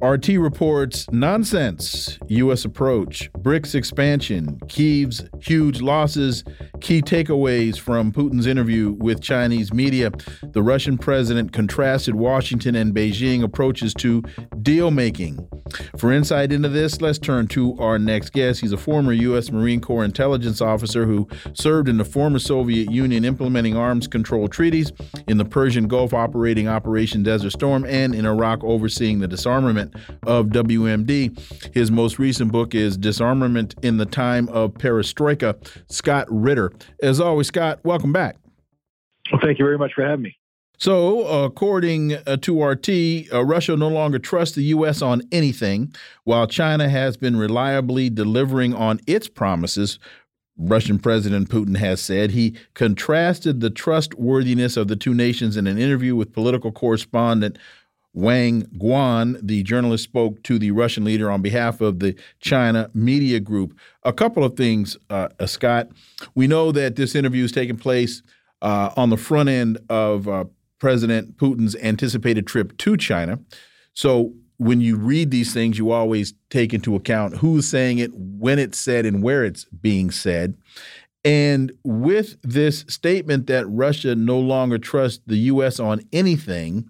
A: RT reports nonsense, U.S. approach, BRICS expansion, Kiev's huge losses, key takeaways from Putin's interview with Chinese media. The Russian president contrasted Washington and Beijing approaches to deal making. For insight into this, let's turn to our next guest. He's a former U.S. Marine Corps intelligence officer who served in the former Soviet Union implementing arms control treaties, in the Persian Gulf operating Operation Desert Storm, and in Iraq overseeing the disarmament of WMD. His most recent book is Disarmament in the Time of Perestroika. Scott Ritter. As always, Scott, welcome back.
F: Well, thank you very much for having me.
A: So, according uh, to RT, uh, Russia no longer trusts the U.S. on anything, while China has been reliably delivering on its promises. Russian President Putin has said he contrasted the trustworthiness of the two nations in an interview with political correspondent Wang Guan, the journalist, spoke to the Russian leader on behalf of the China Media Group. A couple of things, uh, Scott. We know that this interview is taking place uh, on the front end of uh, President Putin's anticipated trip to China. So when you read these things, you always take into account who's saying it, when it's said, and where it's being said. And with this statement that Russia no longer trusts the U.S. on anything,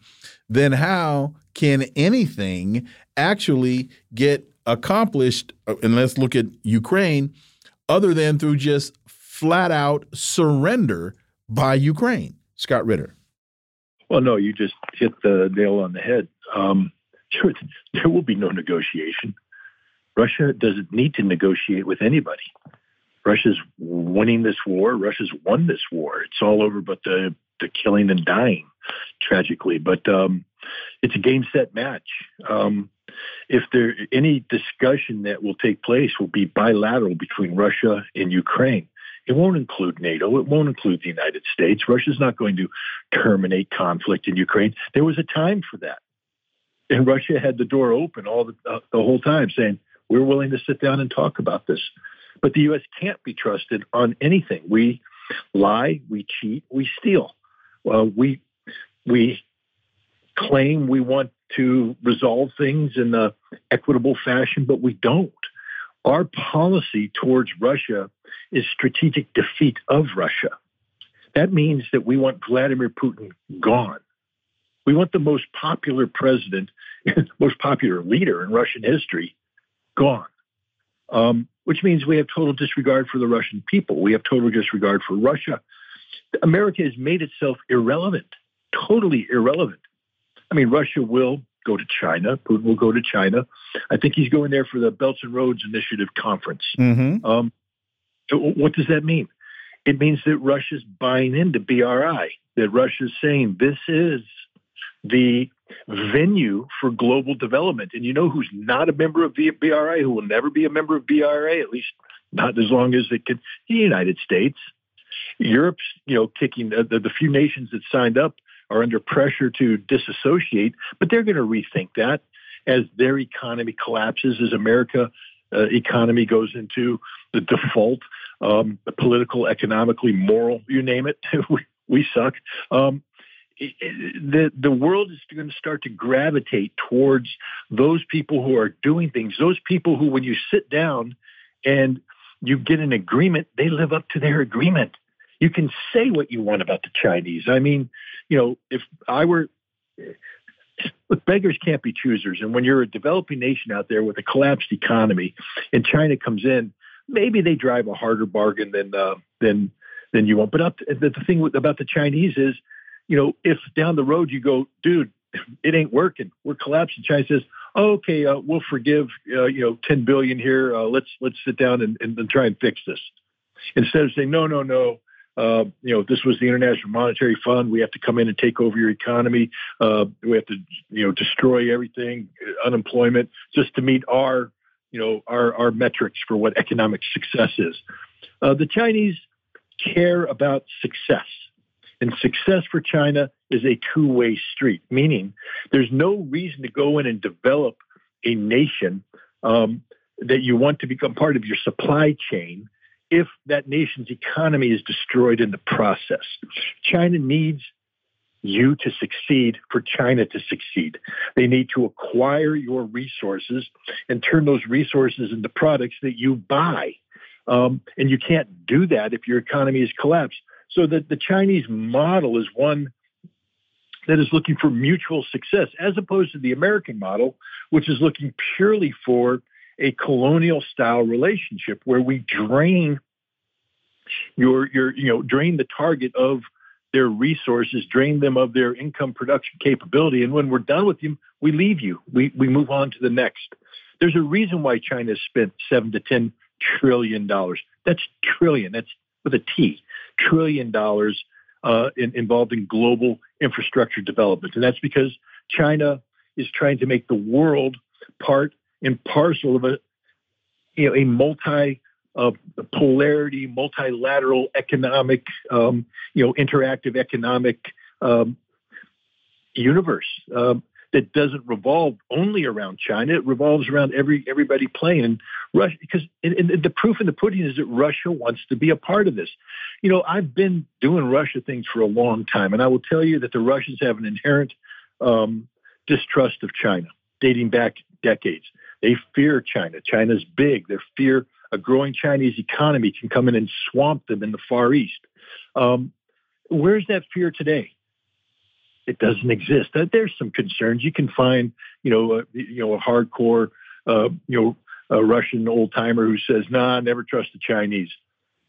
A: then how can anything actually get accomplished? Uh, and let's look at Ukraine, other than through just flat out surrender by Ukraine. Scott Ritter.
F: Well, no, you just hit the nail on the head. Um, sure, there will be no negotiation. Russia doesn't need to negotiate with anybody. Russia's winning this war. Russia's won this war. It's all over but the, the killing and dying tragically. But um, it's a game set match. Um, if there any discussion that will take place will be bilateral between Russia and Ukraine. It won't include NATO. It won't include the United States. Russia's not going to terminate conflict in Ukraine. There was a time for that, and Russia had the door open all the, uh, the whole time, saying we're willing to sit down and talk about this. But the U.S. can't be trusted on anything. We lie, we cheat, we steal. Well, we we claim we want to resolve things in a equitable fashion, but we don't. Our policy towards Russia is strategic defeat of Russia. That means that we want Vladimir Putin gone. We want the most popular president, most popular leader in Russian history gone. Um, which means we have total disregard for the Russian people. We have total disregard for Russia. America has made itself irrelevant, totally irrelevant. I mean, Russia will go to China. Putin will go to China. I think he's going there for the Belts and Roads Initiative conference. Mm-hmm. Um, what does that mean? It means that Russia's buying into BRI, that Russia's saying this is the venue for global development. And you know who's not a member of the BRI, who will never be a member of BRI, at least not as long as it can, the United States. Europe's, you know, kicking the, the, the few nations that signed up are under pressure to disassociate, but they're going to rethink that. as their economy collapses, as America uh, economy goes into the default, um, political, economically, moral, you name it, we, we suck. Um, the the world is going to start to gravitate towards those people who are doing things. Those people who, when you sit down and you get an agreement, they live up to their agreement. You can say what you want about the Chinese. I mean, you know, if I were look, beggars can't be choosers. And when you're a developing nation out there with a collapsed economy, and China comes in, maybe they drive a harder bargain than uh, than than you want. But up to, the, thing about the Chinese is, you know, if down the road you go, dude, it ain't working, we're collapsing. China says, oh, okay, uh, we'll forgive, uh, you know, ten billion here. Uh, let's let's sit down and, and, and try and fix this. Instead of saying, no, no, no, uh, you know, if this was the International Monetary Fund. We have to come in and take over your economy. Uh, we have to, you know, destroy everything, unemployment, just to meet our, you know, our, our metrics for what economic success is. Uh, the Chinese care about success. And success for China is a two way street, meaning there's no reason to go in and develop a nation um, that you want to become part of your supply chain if that nation's economy is destroyed in the process. China needs you to succeed for China to succeed. They need to acquire your resources and turn those resources into products that you buy. Um, and you can't do that if your economy is collapsed. So that the Chinese model is one that is looking for mutual success, as opposed to the American model, which is looking purely for a colonial style relationship where we drain your your you know drain the target of their resources, drain them of their income production capability, and when we're done with them, we leave you. We we move on to the next. There's a reason why China has spent seven to ten trillion dollars. That's trillion. That's with a T. Trillion dollars uh, in, involved in global infrastructure development, and that's because China is trying to make the world part and parcel of a you know a multi uh, polarity, multilateral economic, um, you know, interactive economic um, universe um, that doesn't revolve only around China. It revolves around every everybody playing. And Russia, because and, and the proof in the pudding is that Russia wants to be a part of this. You know, I've been doing Russia things for a long time, and I will tell you that the Russians have an inherent um, distrust of China dating back decades. They fear China. China's big. Their fear a growing Chinese economy can come in and swamp them in the Far East. Um, where's that fear today? It doesn't exist. There's some concerns. You can find, you know, a, you know, a hardcore, uh, you know, a Russian old timer who says, "Nah, never trust the Chinese."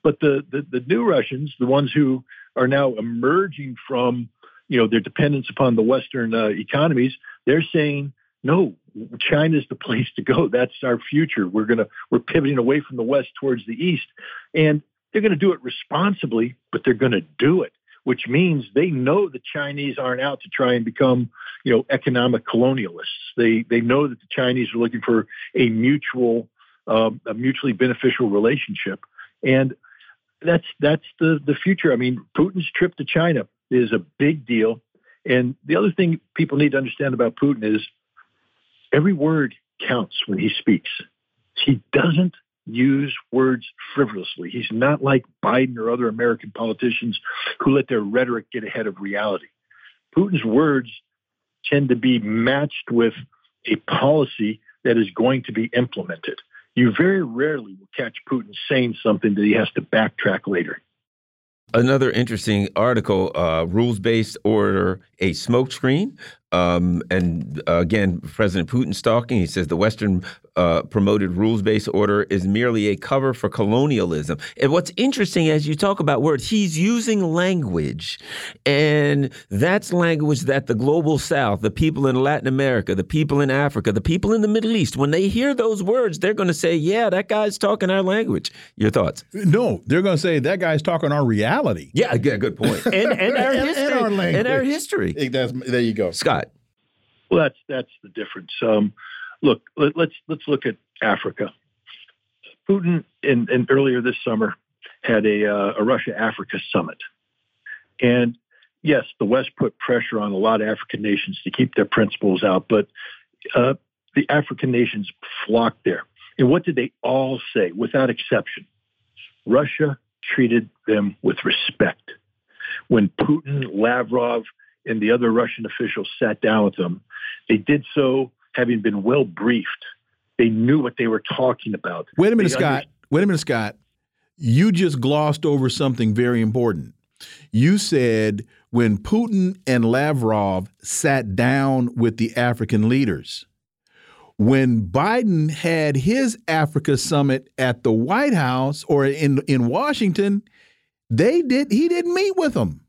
F: But the, the the new Russians, the ones who are now emerging from, you know, their dependence upon the Western uh, economies, they're saying, "No, China's the place to go. That's our future. We're gonna we're pivoting away from the west towards the east, and they're going to do it responsibly, but they're going to do it, which means they know the Chinese aren't out to try and become you know economic colonialists. They they know that the Chinese are looking for a mutual um, a mutually beneficial relationship, and that's that's the the future. I mean, Putin's trip to China is a big deal. And the other thing people need to understand about Putin is Every word counts when he speaks. He doesn't use words frivolously. He's not like Biden or other American politicians who let their rhetoric get ahead of reality. Putin's words tend to be matched with a policy that is going to be implemented. You very rarely will catch Putin saying something that he has to backtrack later.
C: Another interesting article, uh, rules based order, a smokescreen. Um, and uh, again, President Putin talking. He says the Western uh, promoted rules based order is merely a cover for colonialism. And what's interesting as you talk about words, he's using language, and that's language that the global South, the people in Latin America, the people in Africa, the people in the Middle East, when they hear those words, they're going to say, "Yeah, that guy's talking our language." Your thoughts?
A: No, they're going to say that guy's talking our reality.
C: Yeah, yeah good point. And, and our and, history. And our language. And our history.
A: there you go,
C: Scott.
F: Well, that's that's the difference. Um, look, let, us let's, let's look at Africa. Putin in, in earlier this summer had a, uh, a Russia Africa summit, and yes, the West put pressure on a lot of African nations to keep their principles out, but uh, the African nations flocked there. And what did they all say, without exception? Russia treated them with respect. When Putin, Lavrov, and the other Russian officials sat down with them, they did so having been well briefed. They knew what they were talking about.
A: Wait a minute, Scott. Wait a minute, Scott. You just glossed over something very important. You said when Putin and Lavrov sat down with the African leaders, when Biden had his Africa summit at the White House or in in Washington, they did he didn't meet with them.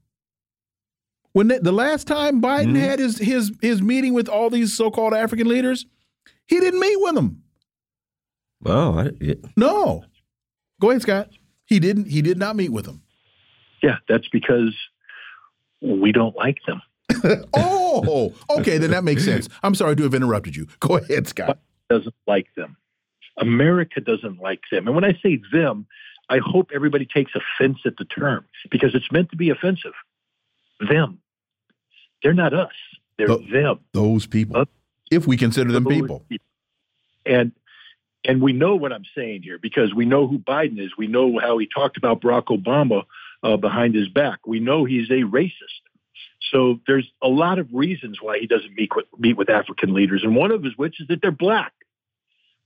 A: When the, the last time Biden mm -hmm. had his his his meeting with all these so-called African leaders, he didn't meet with them.
C: Well, I,
A: no. Go ahead, Scott. He didn't. He did not meet with them.
F: Yeah, that's because we don't like them.
A: oh, okay, then that makes sense. I'm sorry to have interrupted you. Go ahead, Scott.
F: Doesn't like them. America doesn't like them. And when I say them, I hope everybody takes offense at the term because it's meant to be offensive. Them. They're not us. They're the, them.
A: Those people. If we consider them people. people.
F: And and we know what I'm saying here because we know who Biden is. We know how he talked about Barack Obama uh, behind his back. We know he's a racist. So there's a lot of reasons why he doesn't meet with, meet with African leaders, and one of his which is that they're black.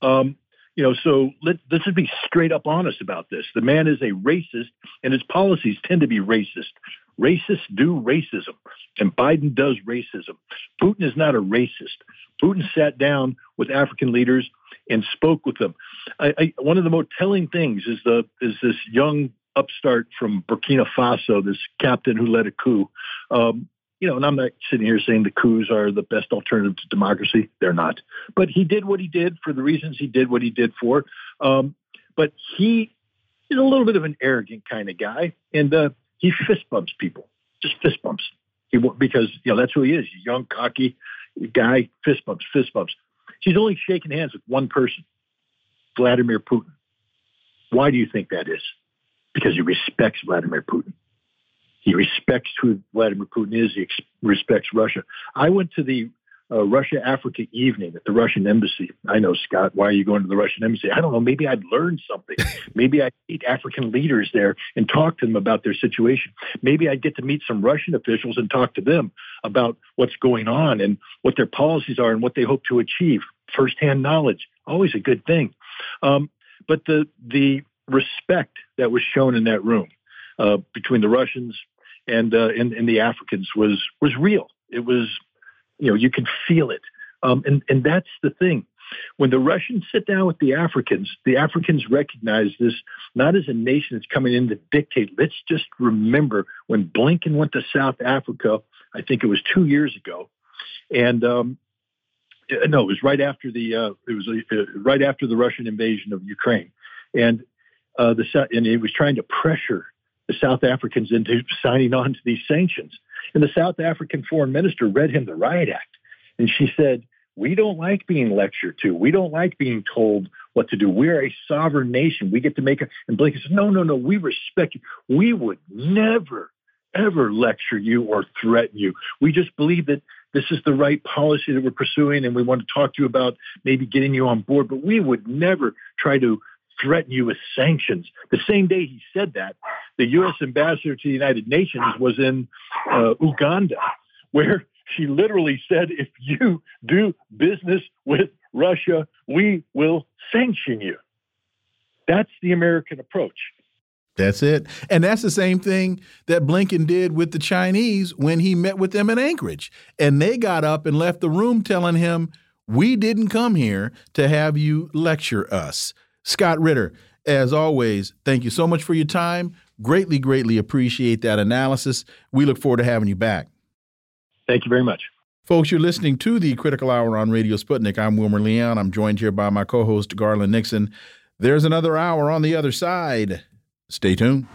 F: Um, you know, so let, let's just be straight up honest about this. The man is a racist, and his policies tend to be racist. Racists do racism, and Biden does racism. Putin is not a racist. Putin sat down with African leaders and spoke with them. I, I, one of the most telling things is the is this young upstart from Burkina Faso, this captain who led a coup. Um, you know, and I'm not sitting here saying the coups are the best alternative to democracy. They're not. But he did what he did for the reasons he did what he did for. Um, but he is a little bit of an arrogant kind of guy, and uh, he fist bumps people, just fist bumps. He because you know that's who he is. He's young, cocky guy. Fist bumps, fist bumps. He's only shaking hands with one person, Vladimir Putin. Why do you think that is? Because he respects Vladimir Putin. He respects who Vladimir Putin is. He respects Russia. I went to the uh, Russia Africa evening at the Russian embassy. I know, Scott, why are you going to the Russian embassy? I don't know. Maybe I'd learn something. Maybe I'd meet African leaders there and talk to them about their situation. Maybe I'd get to meet some Russian officials and talk to them about what's going on and what their policies are and what they hope to achieve. Firsthand knowledge, always a good thing. Um, but the the respect that was shown in that room uh, between the Russians and, uh, and and the Africans was was real. It was, you know, you can feel it, um, and and that's the thing. When the Russians sit down with the Africans, the Africans recognize this not as a nation that's coming in to dictate. Let's just remember when Blinken went to South Africa, I think it was two years ago, and um, no, it was right after the uh, it was uh, right after the Russian invasion of Ukraine, and uh, the and he was trying to pressure the South Africans into signing on to these sanctions. And the South African foreign minister read him the Riot Act, and she said, "We don't like being lectured to. We don't like being told what to do. We're a sovereign nation. We get to make it." And Blinken said, "No, no, no. We respect you. We would never." Ever lecture you or threaten you. We just believe that this is the right policy that we're pursuing, and we want to talk to you about maybe getting you on board. But we would never try to threaten you with sanctions. The same day he said that, the U.S. ambassador to the United Nations was in uh, Uganda, where she literally said, if you do business with Russia, we will sanction you. That's the American approach.
A: That's it. And that's the same thing that Blinken did with the Chinese when he met with them in Anchorage. And they got up and left the room telling him, We didn't come here to have you lecture us. Scott Ritter, as always, thank you so much for your time. Greatly, greatly appreciate that analysis. We look forward to having you back.
F: Thank you very much.
A: Folks, you're listening to the Critical Hour on Radio Sputnik. I'm Wilmer Leon. I'm joined here by my co host, Garland Nixon. There's another hour on the other side. Stay tuned.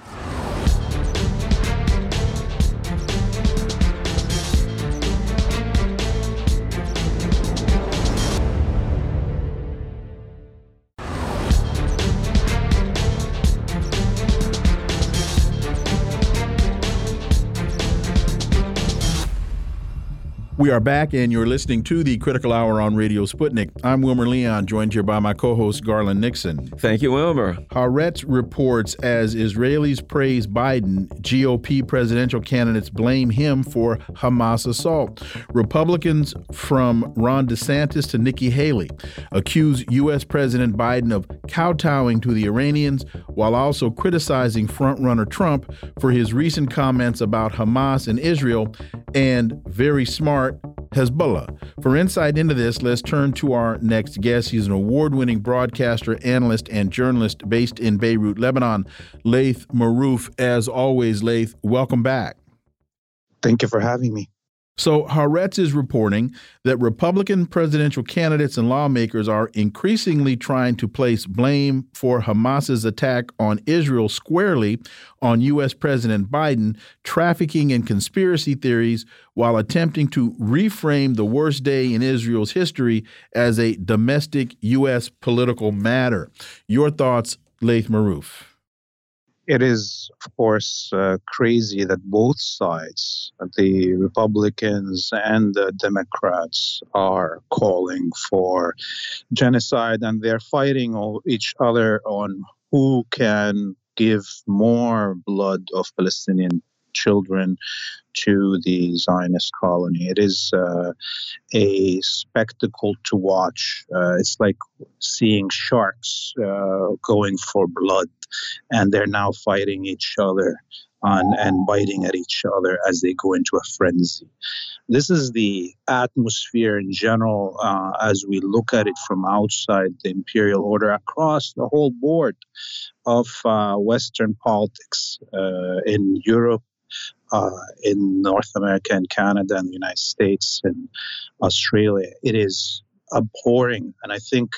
A: We are back, and you're listening to the Critical Hour on Radio Sputnik. I'm Wilmer Leon, joined here by my co host, Garland Nixon.
C: Thank you, Wilmer.
A: Haaretz reports as Israelis praise Biden, GOP presidential candidates blame him for Hamas assault. Republicans from Ron DeSantis to Nikki Haley accuse U.S. President Biden of kowtowing to the Iranians while also criticizing frontrunner Trump for his recent comments about Hamas and Israel and very smart Hezbollah. For insight into this, let's turn to our next guest. He's an award winning broadcaster, analyst, and journalist based in Beirut, Lebanon, Laith Marouf. As always, Laith, welcome back.
G: Thank you for having me.
A: So, Haaretz is reporting that Republican presidential candidates and lawmakers are increasingly trying to place blame for Hamas's attack on Israel squarely on U.S. President Biden, trafficking in conspiracy theories while attempting to reframe the worst day in Israel's history as a domestic U.S. political matter. Your thoughts, Laith Marouf?
G: It is, of course, uh, crazy that both sides, the Republicans and the Democrats, are calling for genocide and they're fighting each other on who can give more blood of Palestinian children to the Zionist colony. It is uh, a spectacle to watch. Uh, it's like seeing sharks uh, going for blood, and they're now fighting each other on, and biting at each other as they go into a frenzy. This is the atmosphere in general uh, as we look at it from outside the imperial order across the whole board of uh, Western politics uh, in Europe uh, in North America and Canada and the United States and Australia. It is abhorring. And I think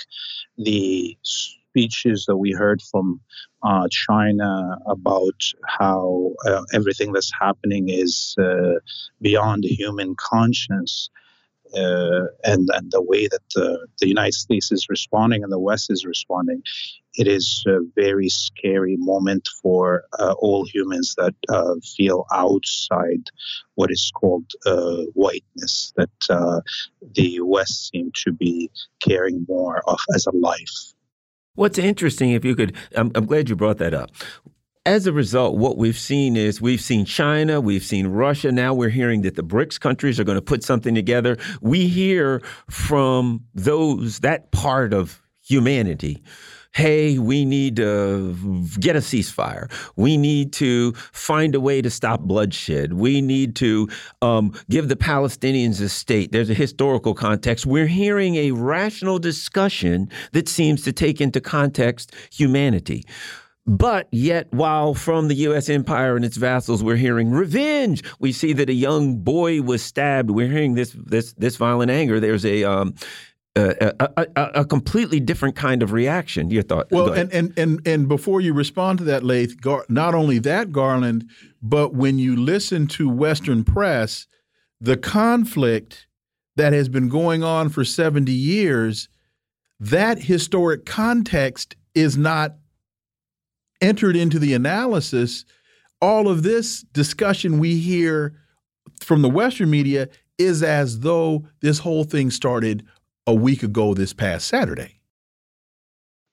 G: the speeches that we heard from uh, China about how uh, everything that's happening is uh, beyond human conscience uh, and, and the way that the, the United States is responding and the West is responding, it is a very scary moment for uh, all humans that uh, feel outside what is called uh, whiteness, that uh, the West seem to be caring more of as a life.
C: What's interesting, if you could, I'm, I'm glad you brought that up as a result, what we've seen is we've seen China, we've seen Russia. Now we're hearing that the BRICS countries are going to put something together. We hear from those, that part of humanity. Hey, we need to get a ceasefire. We need to find a way to stop bloodshed. We need to um, give the Palestinians a state. There's a historical context. We're hearing a rational discussion that seems to take into context humanity. But yet, while from the U.S. empire and its vassals, we're hearing revenge. We see that a young boy was stabbed. We're hearing this this this violent anger. There's a um, a, a, a, completely different kind of reaction. Your thought?
A: Well, and, and and and before you respond to that, Laith, not only that, Garland, but when you listen to Western press, the conflict that has been going on for seventy years, that historic context is not entered into the analysis, all of this discussion we hear from the Western media is as though this whole thing started a week ago this past Saturday.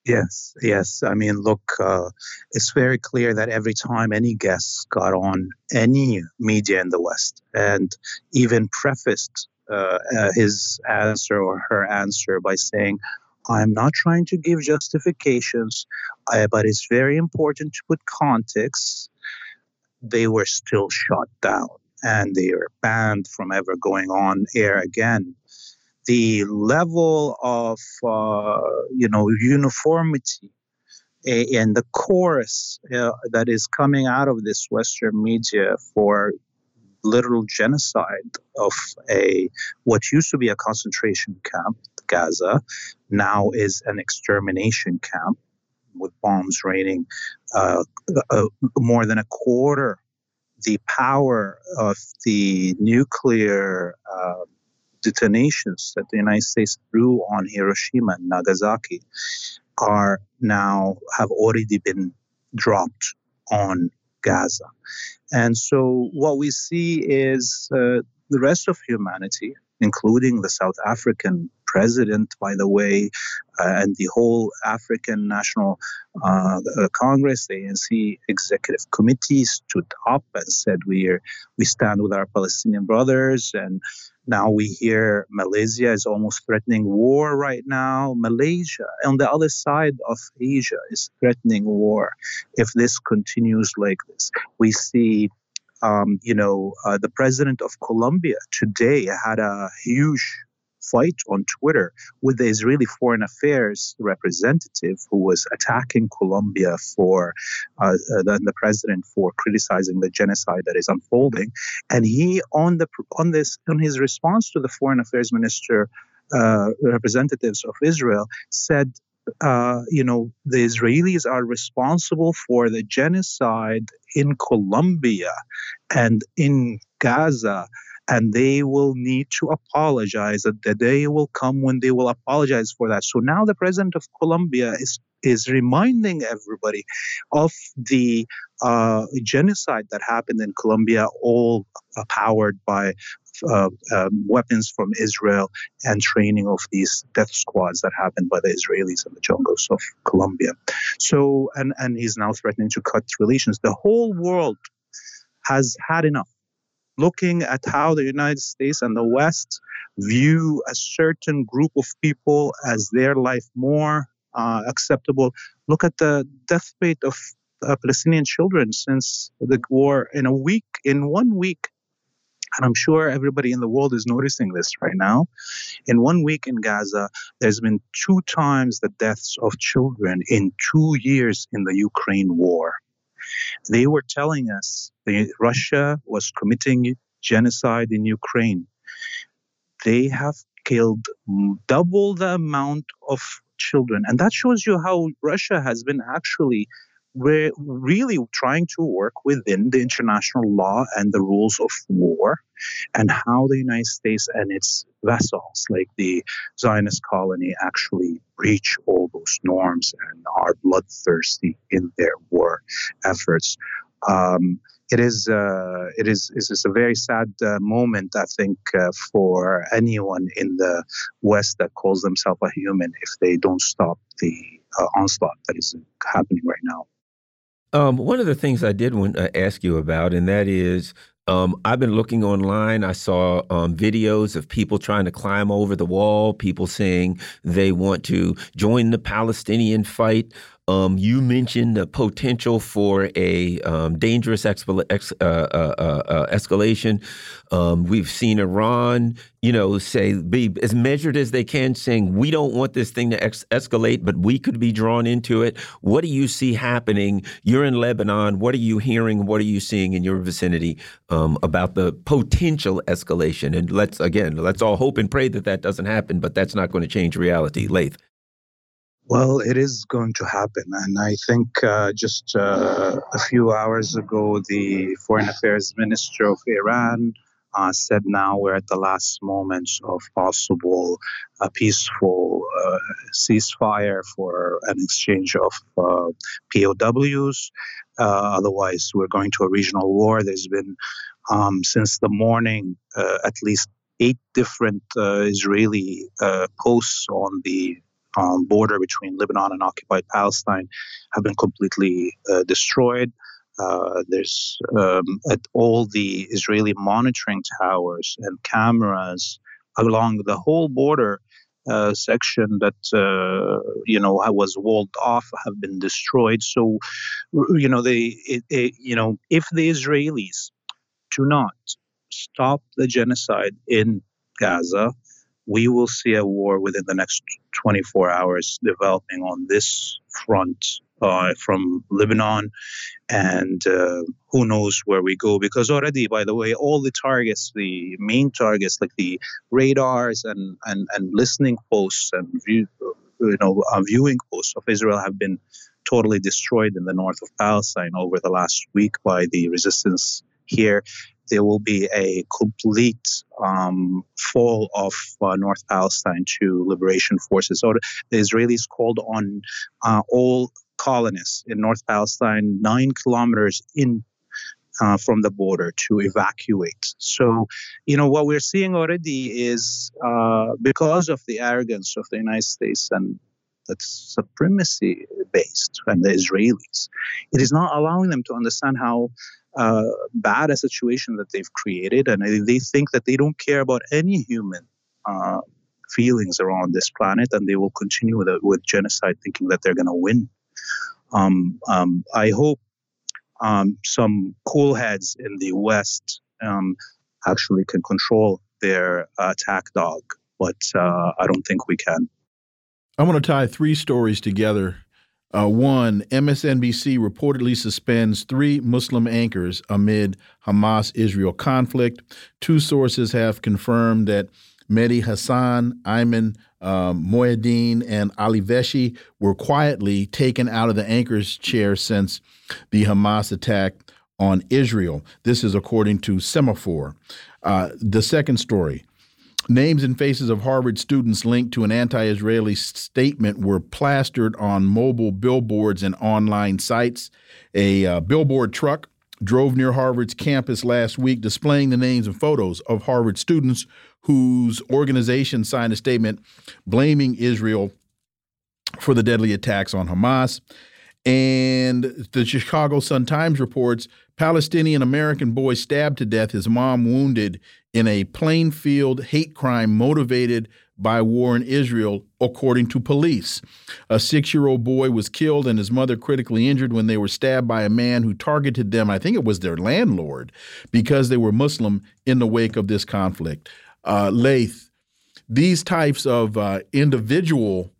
G: Yes, yes. I mean, look, uh, it's very clear that every time any guest got on any media in the West and even prefaced uh, uh, his answer or her answer by saying, I'm not trying to give justifications, uh, but it's very important to put context. They were still shut down and they are banned from ever going on air again. The level of uh, you know uniformity and the chorus uh, that is coming out of this Western media for literal genocide of a what used to be a concentration camp Gaza now is an extermination camp with bombs raining uh, uh, more than a quarter the power of the nuclear uh, detonations that the United States threw on Hiroshima and Nagasaki are now have already been dropped on Gaza. And so what we see is uh, the rest of humanity, including the South African president, by the way, uh, and the whole African National uh, Congress, the ANC executive committee stood up and said we are, we stand with our Palestinian brothers. And now we hear Malaysia is almost threatening war right now. Malaysia, on the other side of Asia, is threatening war if this continues like this. We see um, you know, uh, the president of Colombia today had a huge fight on Twitter with the Israeli Foreign Affairs representative who was attacking Colombia for uh, uh, the, the, president for criticizing the genocide that is unfolding, and he on the on this on his response to the Foreign Affairs Minister. Uh, representatives of Israel said uh, you know, the Israelis are responsible for the genocide in Colombia and in Gaza and they will need to apologize. The day will come when they will apologize for that. So now the president of Colombia is is reminding everybody of the uh, genocide that happened in Colombia, all uh, powered by um, weapons from Israel and training of these death squads that happened by the Israelis in the jungles of Colombia. So, and and he's now threatening to cut relations. The whole world has had enough looking at how the United States and the West view a certain group of people as their life more uh, acceptable. Look at the death rate of uh, Palestinian children since the war in a week, in one week. And I'm sure everybody in the world is noticing this right now. In one week in Gaza, there's been two times the deaths of children in two years in the Ukraine war. They were telling us that Russia was committing genocide in Ukraine. They have killed double the amount of children. And that shows you how Russia has been actually we're really trying to work within the international law and the rules of war and how the United States and its vessels, like the Zionist colony, actually breach all those norms and are bloodthirsty in their war efforts. Um, it is uh, it is it is a very sad uh, moment, I think, uh, for anyone in the West that calls themselves a human if they don't stop the uh, onslaught that is happening right now.
C: Um, one of the things I did want to ask you about, and that is, um, I've been looking online. I saw um, videos of people trying to climb over the wall, people saying they want to join the Palestinian fight. Um, you mentioned the potential for a um, dangerous ex uh, uh, uh, uh, escalation. Um, we've seen Iran, you know, say be as measured as they can, saying we don't want this thing to escalate, but we could be drawn into it. What do you see happening? You're in Lebanon. What are you hearing? What are you seeing in your vicinity um, about the potential escalation? And let's again, let's all hope and pray that that doesn't happen, but that's not going to change reality. Laith.
G: Well, it is going to happen. And I think uh, just uh, a few hours ago, the Foreign Affairs Minister of Iran uh, said now we're at the last moments of possible uh, peaceful uh, ceasefire for an exchange of uh, POWs. otherwise, we're going to a regional war. There's been, um, since the morning, at least eight different Israeli posts on the um, border between Lebanon and occupied Palestine have been completely uh, destroyed. Uh, there's um, at all the Israeli monitoring towers and cameras along the whole border uh, section that uh, you know was walled off have been destroyed. So you know they it, it, you know if the Israelis do not stop the genocide in Gaza, we will see a war within the next 24 hours developing on this front uh, from Lebanon, and uh, who knows where we go? Because already, by the way, all the targets, the main targets like the radars and and, and listening posts and view, you know uh, viewing posts of Israel have been totally destroyed in the north of Palestine over the last week by the resistance here there will be a complete um, fall of uh, North Palestine to liberation forces. So the Israelis called on uh, all colonists in North Palestine, nine kilometers in uh, from the border to evacuate. So, you know, what we're seeing already is uh, because of the arrogance of the United States and that's supremacy based and the Israelis, it is not allowing them to understand how bad a situation that they've created, and they think that they don't care about any human uh, feelings around this planet, and they will continue with, with genocide, thinking that they're going to win. Um, um, I hope um, some cool heads in the West um, actually can control their attack dog, but uh, I don't think we can.
A: I'm going to tie three stories together. Uh, one, MSNBC reportedly suspends three Muslim anchors amid Hamas Israel conflict. Two sources have confirmed that Mehdi Hasan, Ayman um, and Ali Velshi were quietly taken out of the anchor's chair since the Hamas attack on Israel. This is according to Semafor. Uh, the second story. Names and faces of Harvard students linked to an anti Israeli statement were plastered on mobile billboards and online sites. A uh, billboard truck drove near Harvard's campus last week, displaying the names and photos of Harvard students whose organization signed a statement blaming Israel for the deadly attacks on Hamas. And the Chicago Sun Times reports Palestinian American boy stabbed to death, his mom wounded in a Plainfield hate crime motivated by war in Israel, according to police. A six year old boy was killed and his mother critically injured when they were stabbed by a man who targeted them, I think it was their landlord, because they were Muslim in the wake of this conflict uh, Laith, these types of uh, individual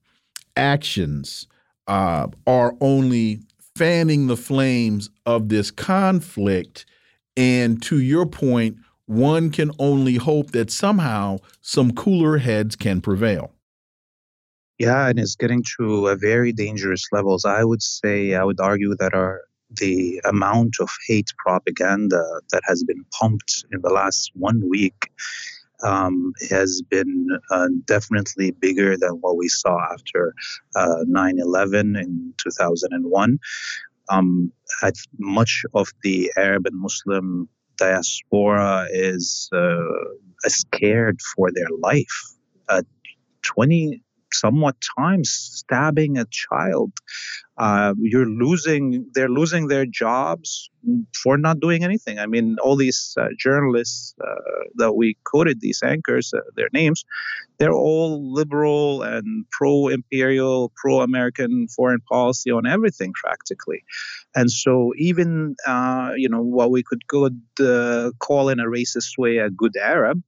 A: actions uh, are only fanning the flames of this conflict. And to your point, one can only hope that somehow some cooler heads can prevail.
G: Yeah, and it's getting to a very dangerous levels. I would say, I would argue that our the amount of hate propaganda that has been pumped in the last one week um, has been uh, definitely bigger than what we saw after uh, 9 11 in 2001. Um, much of the Arab and Muslim diaspora is uh, scared for their life. Uh, 20 somewhat times stabbing a child. Uh, you're losing, they're losing their jobs for not doing anything. I mean, all these uh, journalists uh, that we quoted, these anchors, uh, their names, they're all liberal and pro imperial, pro American foreign policy on everything practically. And so, even, uh, you know, what we could good, uh, call in a racist way a good Arab.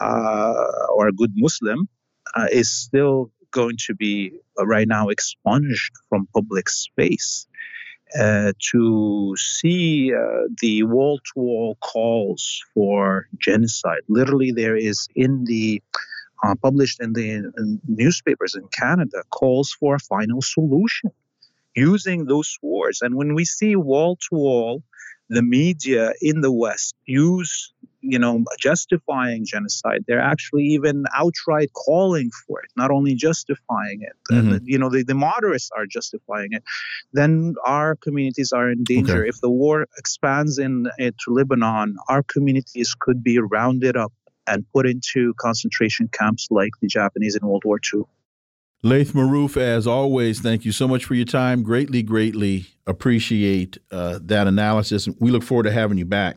G: or a good Muslim, uh, is still going to be uh, right now expunged from public space. Uh, to see uh, the wall to wall calls for genocide. Literally, there is in the uh, published in the in newspapers in Canada calls for a final solution using those words. And when we see wall to wall, the media in the West use you know, justifying genocide. They're actually even outright calling for it, not only justifying it. Mm-hmm. You know, the, the moderates are justifying it. Then our communities are in danger. Okay. If the war expands in uh, to Lebanon, our communities could be rounded up and put into concentration camps like the Japanese in World War II.
A: Laith Marouf, as always, thank you so much for your time. Greatly, greatly appreciate uh, that analysis. We look forward to having you back.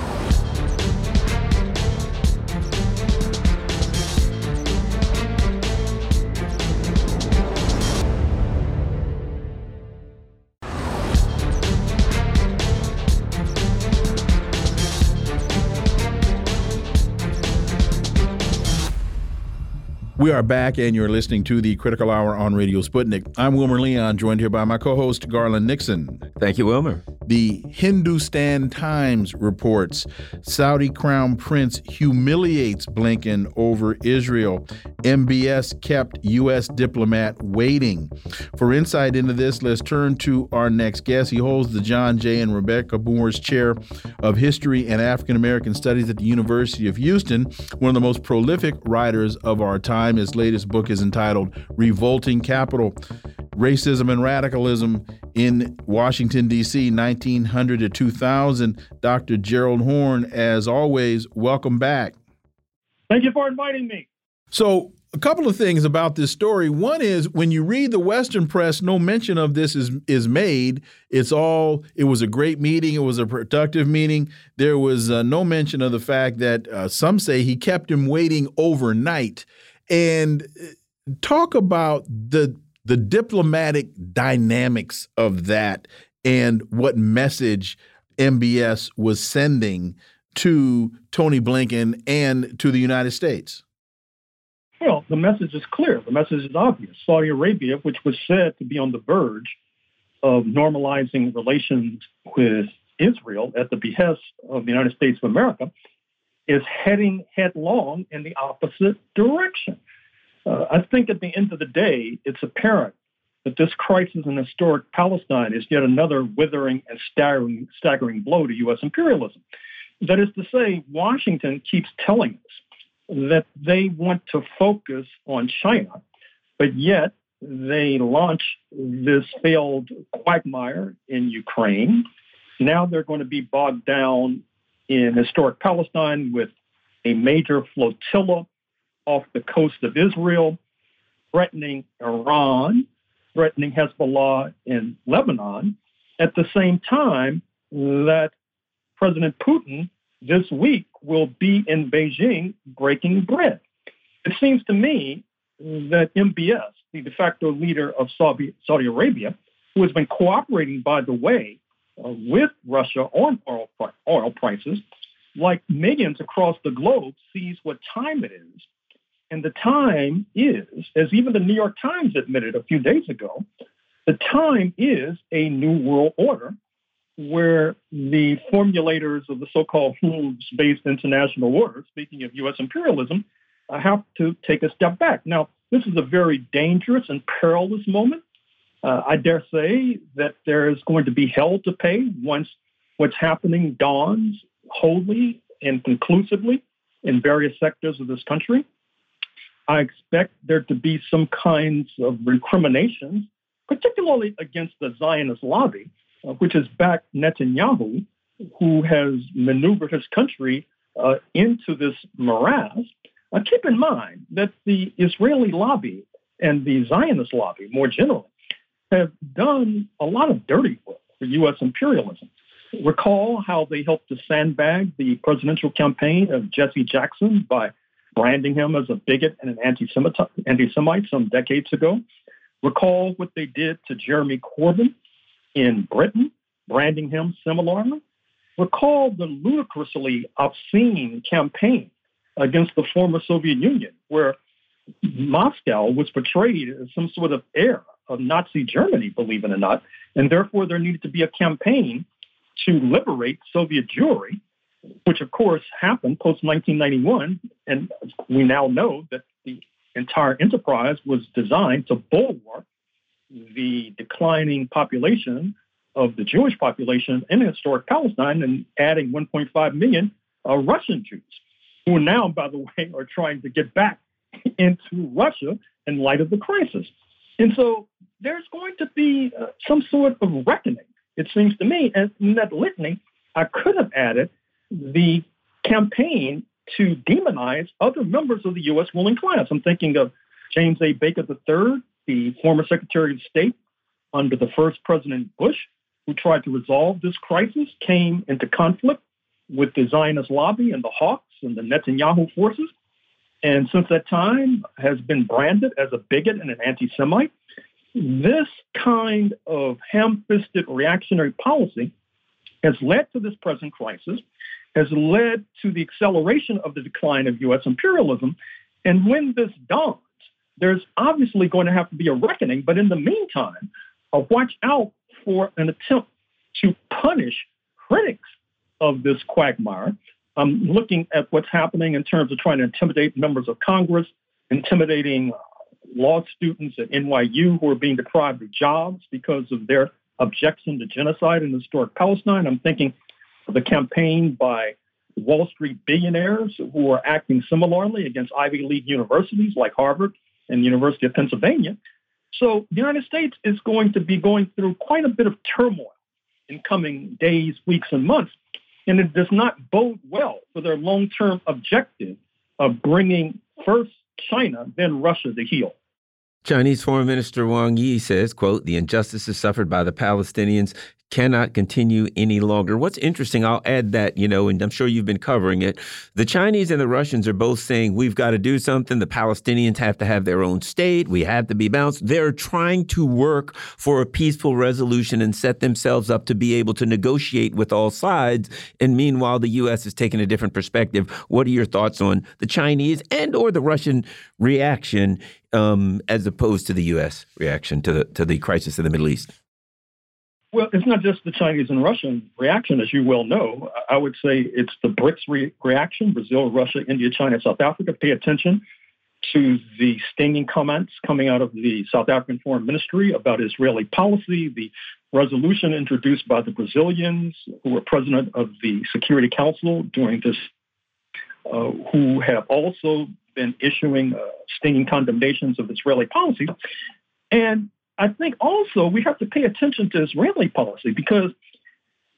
A: We are back, and you're listening to the Critical Hour on Radio Sputnik. I'm Wilmer Leon, joined here by my co host, Garland Nixon.
C: Thank you, Wilmer.
A: The Hindustan Times reports Saudi Crown Prince humiliates Blinken over Israel. MBS kept U.S. diplomat waiting. For insight into this, let's turn to our next guest. He holds the John J. and Rebecca Moores Chair of History and African American Studies at the University of Houston, one of the most prolific writers of our time. His latest book is entitled Revolting Capital Racism and Radicalism in Washington, D.C., 1900 to 2000. Dr. Gerald Horne, as always, welcome back.
H: Thank you for inviting me.
A: So, a couple of things about this story. One is when you read the Western press, no mention of this is is made. It's all it was a great meeting. It was a productive meeting. There was uh, no mention of the fact that uh, some say he kept him waiting overnight. And uh, talk about the the diplomatic dynamics of that and what message MBS was sending to Tony Blinken and to the United States?
H: Well, the message is clear. The message is obvious. Saudi Arabia, which was said to be on the verge of normalizing relations with Israel at the behest of the United States of America, is heading headlong in the opposite direction. Uh, I think at the end of the day, it's apparent that this crisis in historic Palestine is yet another withering and staggering, staggering blow to U.S. imperialism. That is to say, Washington keeps telling us that they want to focus on China, but yet they launch this failed quagmire in Ukraine. Now they're going to be bogged down in historic Palestine with a major flotilla off the coast of Israel, threatening Iran, threatening Hezbollah in Lebanon, at the same time that President Putin this week will be in Beijing breaking bread. It seems to me that MBS, the de facto leader of Saudi, Arabia, who has been cooperating, by the way, with Russia on oil, oil prices, like millions across the globe, sees what time it is and the time is, as even the New York Times admitted a few days ago, the time is a new world order where the formulators of the so-called rules-based international order, speaking of U.S. imperialism, uh, have to take a step back. Now, this is a very dangerous and perilous moment. Uh, I dare say that there is going to be hell to pay once what's happening dawns wholly and conclusively in various sectors of this country. I expect there to be some kinds of recriminations, particularly against the Zionist lobby, uh, which has backed Netanyahu, who has maneuvered his country uh, into this morass. Uh, keep in mind that the Israeli lobby and the Zionist lobby, more generally, have done a lot of dirty work for U.S. imperialism. Recall how they helped to sandbag the presidential campaign of Jesse Jackson by branding him as a bigot and an anti-Semite some decades ago. Recall what they did to Jeremy Corbyn in Britain, branding him similarly. Recall the ludicrously obscene campaign against the former Soviet Union, where Moscow was portrayed as some sort of heir of Nazi Germany, believe it or not, and therefore there needed to be a campaign to liberate Soviet Jewry which of course happened post 1991. And we now know that the entire enterprise was designed to bulwark the declining population of the Jewish population in historic Palestine and adding 1.5 million uh, Russian Jews, who now, by the way, are trying to get back into Russia in light of the crisis. And so there's going to be uh, some sort of reckoning, it seems to me. And in that litany, I could have added the campaign to demonize other members of the U.S. ruling class. I'm thinking of James A. Baker III, the former Secretary of State under the first President Bush, who tried to resolve this crisis, came into conflict with the Zionist lobby and the Hawks and the Netanyahu forces, and since that time has been branded as a bigot and an anti-Semite. This kind of ham-fisted reactionary policy has led to this present crisis has led to the acceleration of the decline of U.S. imperialism. And when this dawns, there's obviously going to have to be a reckoning. But in the meantime, uh, watch out for an attempt to punish critics of this quagmire. I'm looking at what's happening in terms of trying to intimidate members of Congress, intimidating law students at NYU who are being deprived of jobs because of their objection to genocide in historic Palestine. I'm thinking of the campaign by Wall Street billionaires who are acting similarly against Ivy League universities like Harvard and the University of Pennsylvania. So the United States is going to be going through quite a bit of turmoil in coming days, weeks, and months. And it does not bode well for their long term objective of bringing first China, then Russia to heel.
C: Chinese Foreign Minister Wang Yi says, quote, the injustices suffered by the Palestinians cannot continue any longer. What's interesting, I'll add that, you know, and I'm sure you've been covering it. The Chinese and the Russians are both saying we've got to do something. The Palestinians have to have their own state. We have to be balanced. They're trying to work for a peaceful resolution and set themselves up to be able to negotiate with all sides. And meanwhile, the U.S. is taking a different perspective. What are your thoughts on the Chinese and or the Russian reaction um, as opposed to the U.S. reaction to the, to the crisis in the Middle East?
H: Well, it's not just the Chinese and Russian reaction, as you well know. I would say it's the BRICS re- reaction Brazil, Russia, India, China, South Africa. Pay attention to the stinging comments coming out of the South African Foreign Ministry about Israeli policy, the resolution introduced by the Brazilians, who were president of the Security Council during this, uh, who have also been issuing uh, stinging condemnations of Israeli policy. And I think also we have to pay attention to Israeli policy because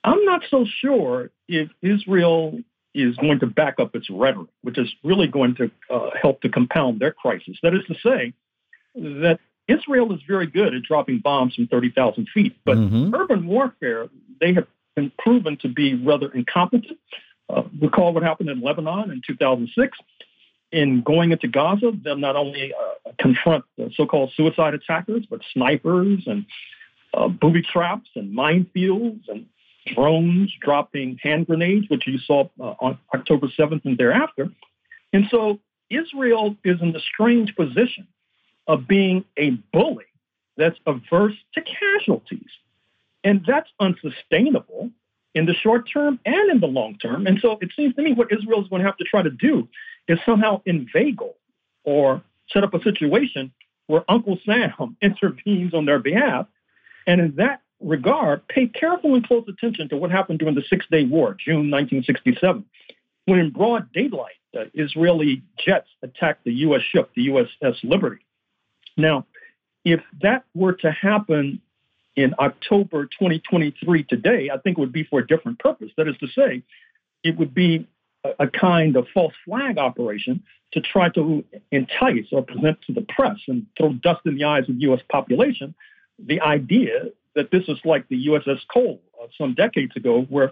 H: I'm not so sure if Israel is going to back up its rhetoric, which is really going to uh, help to compound their crisis. That is to say, that Israel is very good at dropping bombs from 30,000 feet, but mm-hmm. urban warfare, they have been proven to be rather incompetent. Uh, recall what happened in Lebanon in 2006 in going into Gaza, they'll not only uh, confront the so-called suicide attackers, but snipers and uh, booby traps and minefields and drones dropping hand grenades, which you saw uh, on October 7th and thereafter. And so Israel is in the strange position of being a bully that's averse to casualties. And that's unsustainable in the short term and in the long term. And so it seems to me what Israel is going to have to try to do is somehow inveigle or set up a situation where Uncle Sam intervenes on their behalf. And in that regard, pay careful and close attention to what happened during the Six Day War, June 1967, when in broad daylight, uh, Israeli jets attacked the U.S. ship, the USS Liberty. Now, if that were to happen in October 2023 today, I think it would be for a different purpose. That is to say, it would be a, kind of false flag operation to try to entice or present to the press and throw dust in the eyes of the U.S. population the idea that this is like the USS Cole uh, some decades ago, where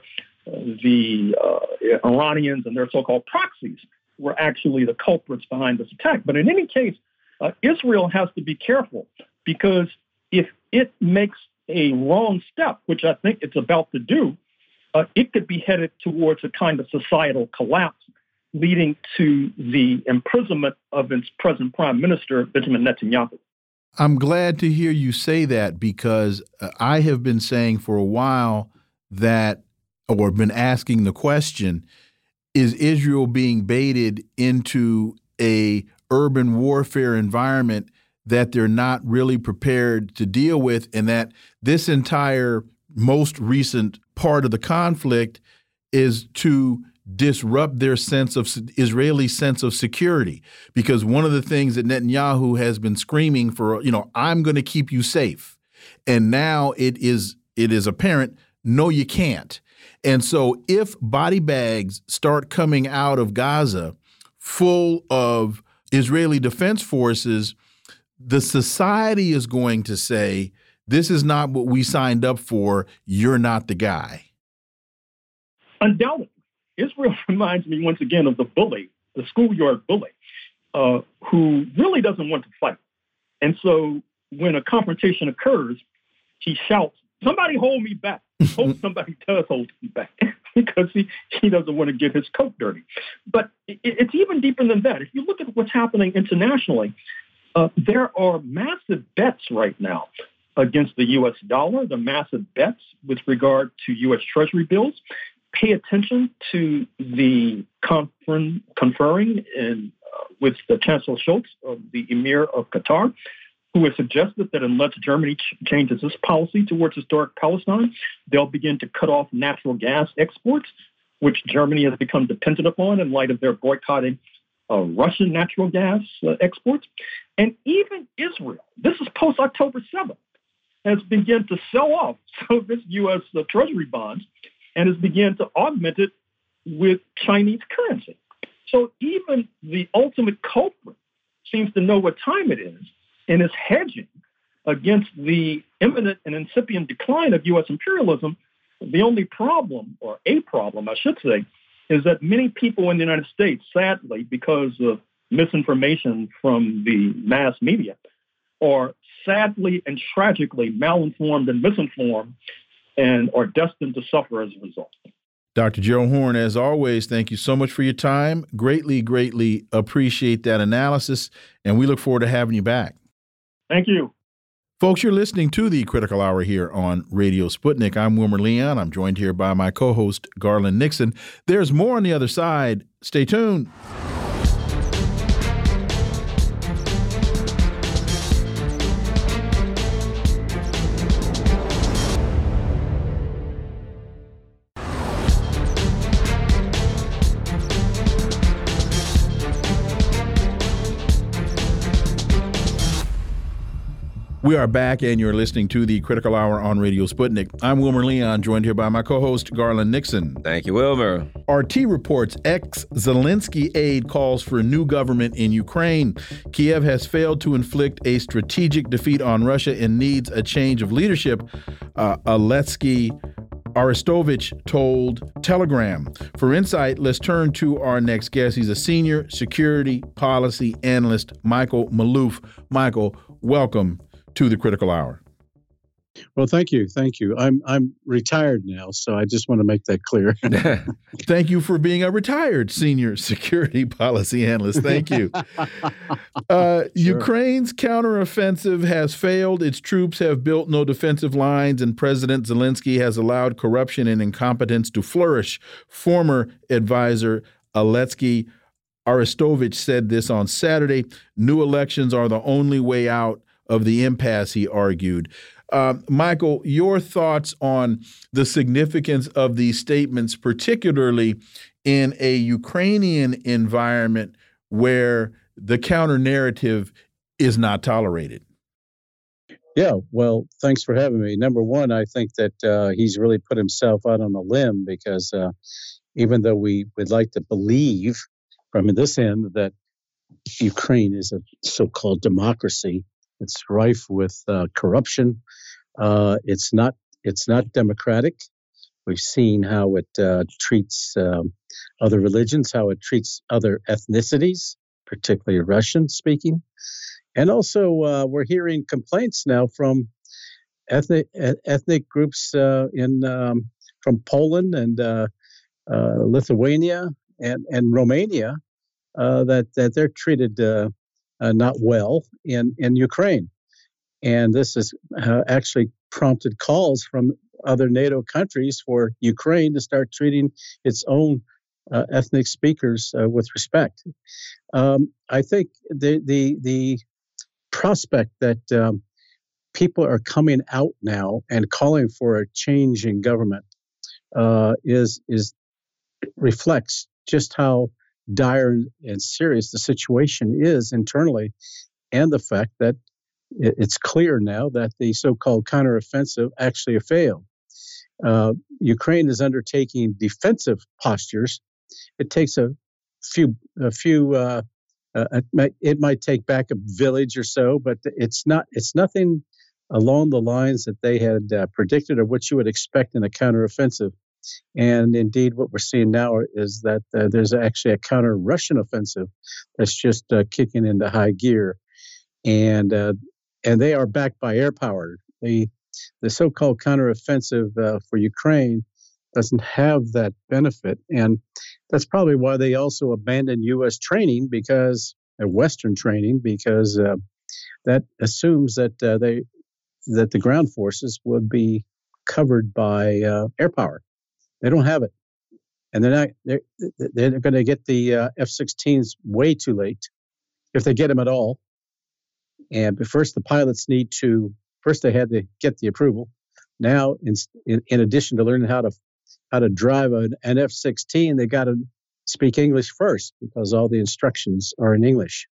H: uh, the uh, Iranians and their so-called proxies were actually the culprits behind this attack. But in any case, uh, Israel has to be careful because if it makes a wrong step, which I think it's about to do, uh, it could be headed towards a kind of societal collapse, leading to the imprisonment of its present prime minister, Benjamin Netanyahu.
A: I'm glad to hear you say that because uh, I have been saying for a while that, or been asking the question, is Israel being baited into a urban warfare environment that they're not really prepared to deal with and that this entire most recent part of the conflict is to disrupt their sense of Israeli sense of security. Because one of the things that Netanyahu has been screaming for you know I'm going to keep you safe. And now it is it is apparent no you can't. And so if body bags start coming out of Gaza full of Israeli defense forces the society is going to say this is not what we signed up for. You're not the guy.
H: Undoubtedly. Israel reminds me once again of the bully, the schoolyard bully, uh, who really doesn't want to fight. And so when a confrontation occurs, he shouts, Somebody hold me back. Hope somebody does hold me back because he, he doesn't want to get his coat dirty. But it, it's even deeper than that. If you look at what's happening internationally, uh, there are massive bets right now against the U.S. dollar, the massive bets with regard to U.S. Treasury bills. Pay attention to the confer- conferring in, uh, with the Chancellor Scholz of the Emir of Qatar, who has suggested that unless Germany ch- changes its policy towards historic Palestine, they'll begin to cut off natural gas exports, which Germany has become dependent upon in light of their boycotting uh, Russian natural gas uh, exports. And even Israel, this is post October 7th, has begun to sell off some of its U.S. Uh, Treasury bonds and has begun to augment it with Chinese currency. So even the ultimate culprit seems to know what time it is and is hedging against the imminent and incipient decline of U.S. imperialism. The only problem, or a problem, I should say, is that many people in the United States, sadly, because of misinformation from the mass media, are sadly and tragically malinformed and misinformed and are destined to suffer as a result.
A: Dr. Gerald Horne, as always, thank you so much for your time. Greatly, greatly appreciate that analysis, and we look forward to having you back.
H: Thank you.
A: Folks, you're listening to the Critical Hour here on Radio Sputnik. I'm Wilmer Leon. I'm joined here by my co host, Garland Nixon. There's more on the other side. Stay tuned. We are back, and you're listening to the Critical Hour on Radio Sputnik. I'm Wilmer Leon, joined here by my co host, Garland Nixon.
C: Thank you, Wilmer.
A: RT reports ex Zelensky aide calls for a new government in Ukraine. Kiev has failed to inflict a strategic defeat on Russia and needs a change of leadership. Uh, Alexei Arestovich told Telegram. For insight, let's turn to our next guest. He's a senior security policy analyst, Michael Maloof. Michael, welcome to the critical hour.
I: Well, thank you, thank you. I'm I'm retired now, so I just want to make that clear.
A: thank you for being a retired senior security policy analyst. Thank you. Uh, sure. Ukraine's counteroffensive has failed. Its troops have built no defensive lines, and President Zelensky has allowed corruption and incompetence to flourish. Former advisor Alexei Arestovich said this on Saturday. New elections are the only way out of the impasse, he argued. Uh, Michael, your thoughts on the significance of these statements, particularly in a Ukrainian environment where the counter narrative is not tolerated?
I: Yeah, well, thanks for having me. Number one, I think that uh, he's really put himself out on a limb because uh, even though we would like to believe from this end that Ukraine is a so called democracy, it's rife with uh, corruption. Uh, it's not it's not democratic. We've seen how it uh, treats um, other religions, how it treats other ethnicities, particularly Russian speaking, and also uh, we're hearing complaints now from ethnic ethnic groups uh, in um, from Poland and uh, Lithuania and and Romania that that they're treated uh, not well in, in Ukraine. And this has uh, actually prompted calls from other NATO countries for Ukraine to start treating its own uh, ethnic speakers uh, with respect. Um, I think the the the prospect that um, people are coming out now and calling for a change in government uh, is is reflects just how dire and serious the situation is internally, and the fact that it's clear now that the so-called counteroffensive actually failed. Uh, Ukraine is undertaking defensive postures. It takes a few a few. Uh, uh, it, might, it might take back a village or so, but it's not. It's nothing along the lines that they had uh, predicted or what you would expect in a counteroffensive. And indeed, what we're seeing now is that uh, there's actually a counter Russian offensive that's just uh, kicking into high gear. And uh, and they are backed by air power. The the so-called counteroffensive uh, for Ukraine doesn't have that benefit, and that's probably why they also abandoned U.S. training because uh, Western training because uh, that assumes that they that the ground forces would be covered by uh, air power. They don't have it, and they're not. They're they're going to get the uh, F-16s way too late, if they get them at all. And first, the pilots need to. First, they had to get the approval. Now, in in, in addition to learning how to how to drive an, an F-16, they got to speak English first because all the instructions are in English.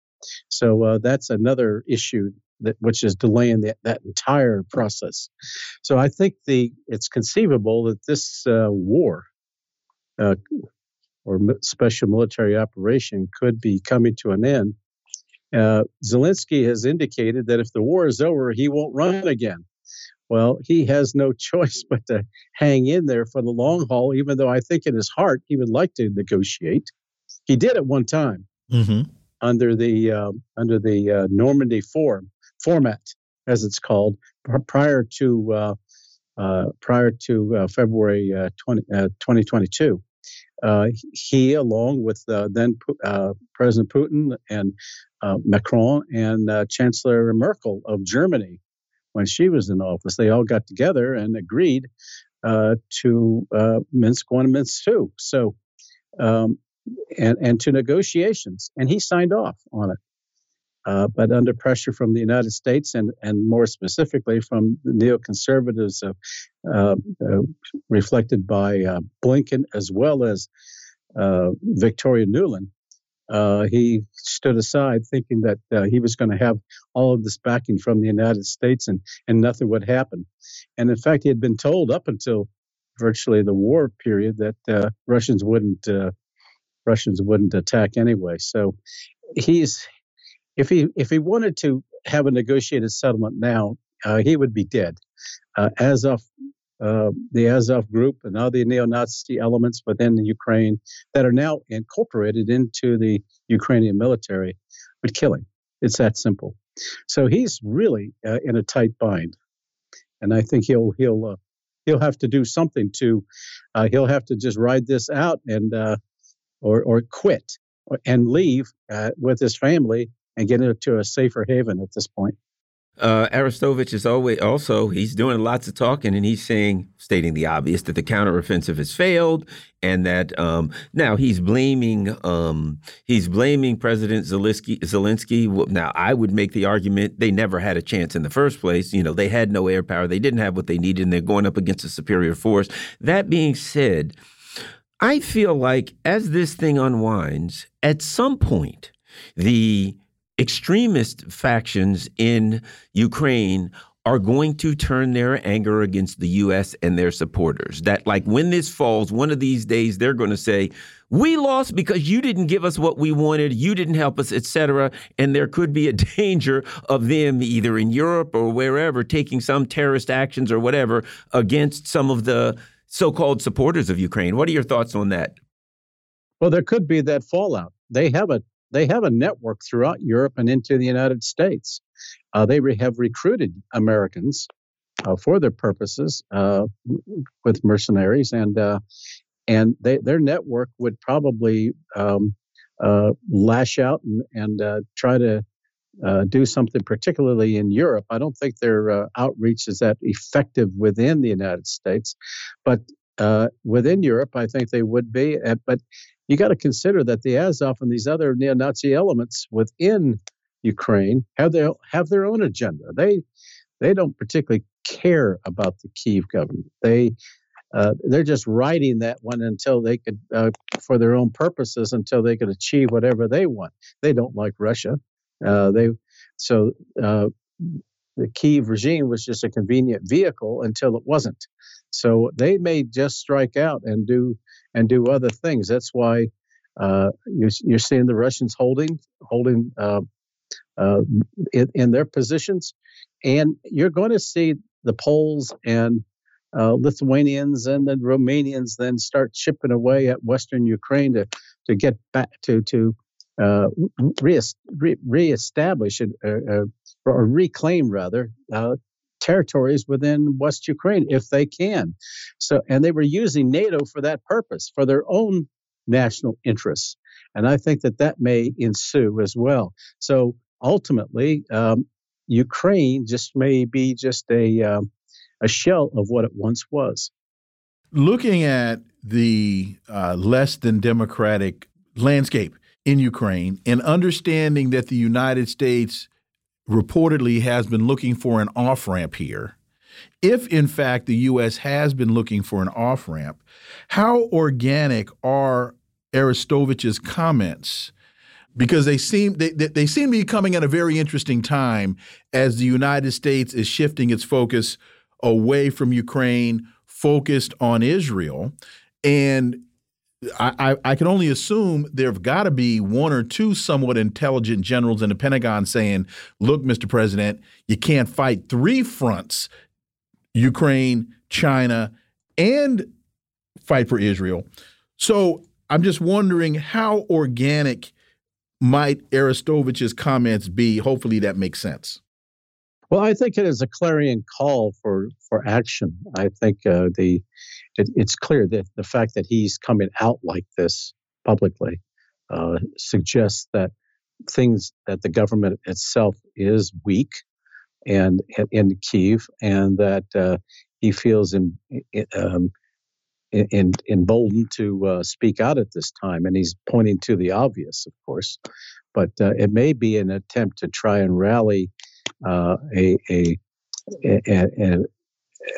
I: So uh, that's another issue that which is delaying the, that entire process. So I think the it's conceivable that this uh, war uh, or special military operation could be coming to an end. Uh, Zelensky has indicated that if the war is over, he won't run again. Well, he has no choice but to hang in there for the long haul, even though I think in his heart he would like to negotiate. He did at one time mm-hmm. under the uh, under the uh, Normandy form format, as it's called, prior to uh, uh prior to uh, February uh, 20, 2022. he, along with then President Putin and Macron and Chancellor Merkel of Germany, when she was in office. They all got together and agreed uh, to uh, Minsk one and Minsk two. So, um, and and to negotiations, and he signed off on it. Uh, but under pressure from the United States and, and more specifically from the neoconservatives uh, uh, uh, reflected by Blinken as well as Victoria Nuland, uh, he stood aside thinking that uh, he was going to have all of this backing from the United States and, and nothing would happen. And in fact, he had been told up until virtually the war period that uh, Russians wouldn't uh, Russians wouldn't attack anyway. So he's if he if he wanted to have a negotiated settlement now, uh, he would be dead. Uh, as of uh, the Azov group and other neo-Nazi elements within Ukraine that are now incorporated into the Ukrainian military would kill him. It's that simple. So he's really uh, in a tight bind, and I think he'll he'll uh, he'll have to do something to uh, he'll have to just ride this out and uh, or or quit and leave with his family and get into a safer haven at this point.
C: Uh, Arestovich is always also he's doing lots of talking and he's saying, stating the obvious, that the counteroffensive has failed, and that um, now he's blaming um, he's blaming President Zelensky. Zelensky. Now I would make the argument they never had a chance in the first place. You know they had no air power, they didn't have what they needed, and they're going up against a superior force. That being said, I feel like as this thing unwinds, at some point the extremist factions in Ukraine are going to turn their anger against the U.S. and their supporters. That, like, when this falls, one of these days they're going to say, "We lost because you didn't give us what we wanted, you didn't help us, etc." And there could be a danger of them either in Europe or wherever taking some terrorist actions or whatever against some of the so-called supporters of Ukraine. What are your thoughts on that?
I: Well, there could be that fallout. They have a they have a network throughout Europe and into the United States. Uh, they re- have recruited Americans uh, for their purposes uh, with mercenaries, and uh, and they, their network would probably um, uh, lash out and, and uh, try to do something, particularly in Europe. I don't think their outreach is that effective within the United States, but within Europe, I think they would be. but you got to consider that the Azov and these other neo-Nazi elements within Ukraine have their have their own agenda. They they don't particularly care about the Kiev government. They uh, they're just riding that one until they could, uh, for their own purposes, until they could achieve whatever they want. They don't like Russia. Uh, they so uh, the Kiev regime was just a convenient vehicle until it wasn't. So they may just strike out and do and do other things. That's why uh, you're, you're, seeing the Russians holding holding uh, uh, in, in, their positions, and you're going to see the Poles and uh, Lithuanians and the Romanians then start chipping away at Western Ukraine to to get back to to uh, re- re- reestablish uh, or reclaim rather territories within West Ukraine if they can. So, and they were using NATO for that purpose, for their own national interests. And I think that that may ensue as well. So ultimately, um, Ukraine just may be just a um, a shell of what it once was.
A: Looking at the uh, less than democratic landscape in Ukraine and understanding that the United States reportedly has been looking for an off ramp here, if in fact the U.S. has been looking for an off ramp, how organic are Arestovich's comments? Because they seem they, they seem to be coming at a very interesting time as the United States is shifting its focus away from Ukraine, focused on Israel, and I, I, can only assume there have got to be one or two somewhat intelligent generals in the Pentagon saying, look, Mr. President, you can't fight three fronts Ukraine, China, and fight for Israel. So I'm just wondering how organic might Arestovich's comments be? Hopefully that makes sense.
I: Well, I think it is a clarion call for for action. I think uh, the it, it's clear that the fact that he's coming out like this publicly uh, suggests that things that the government itself is weak and in Kiev, and that uh, he feels in, um, in, emboldened to uh, speak out at this time. And he's pointing to the obvious, of course, but uh, it may be an attempt to try and rally uh, a, a, a, a,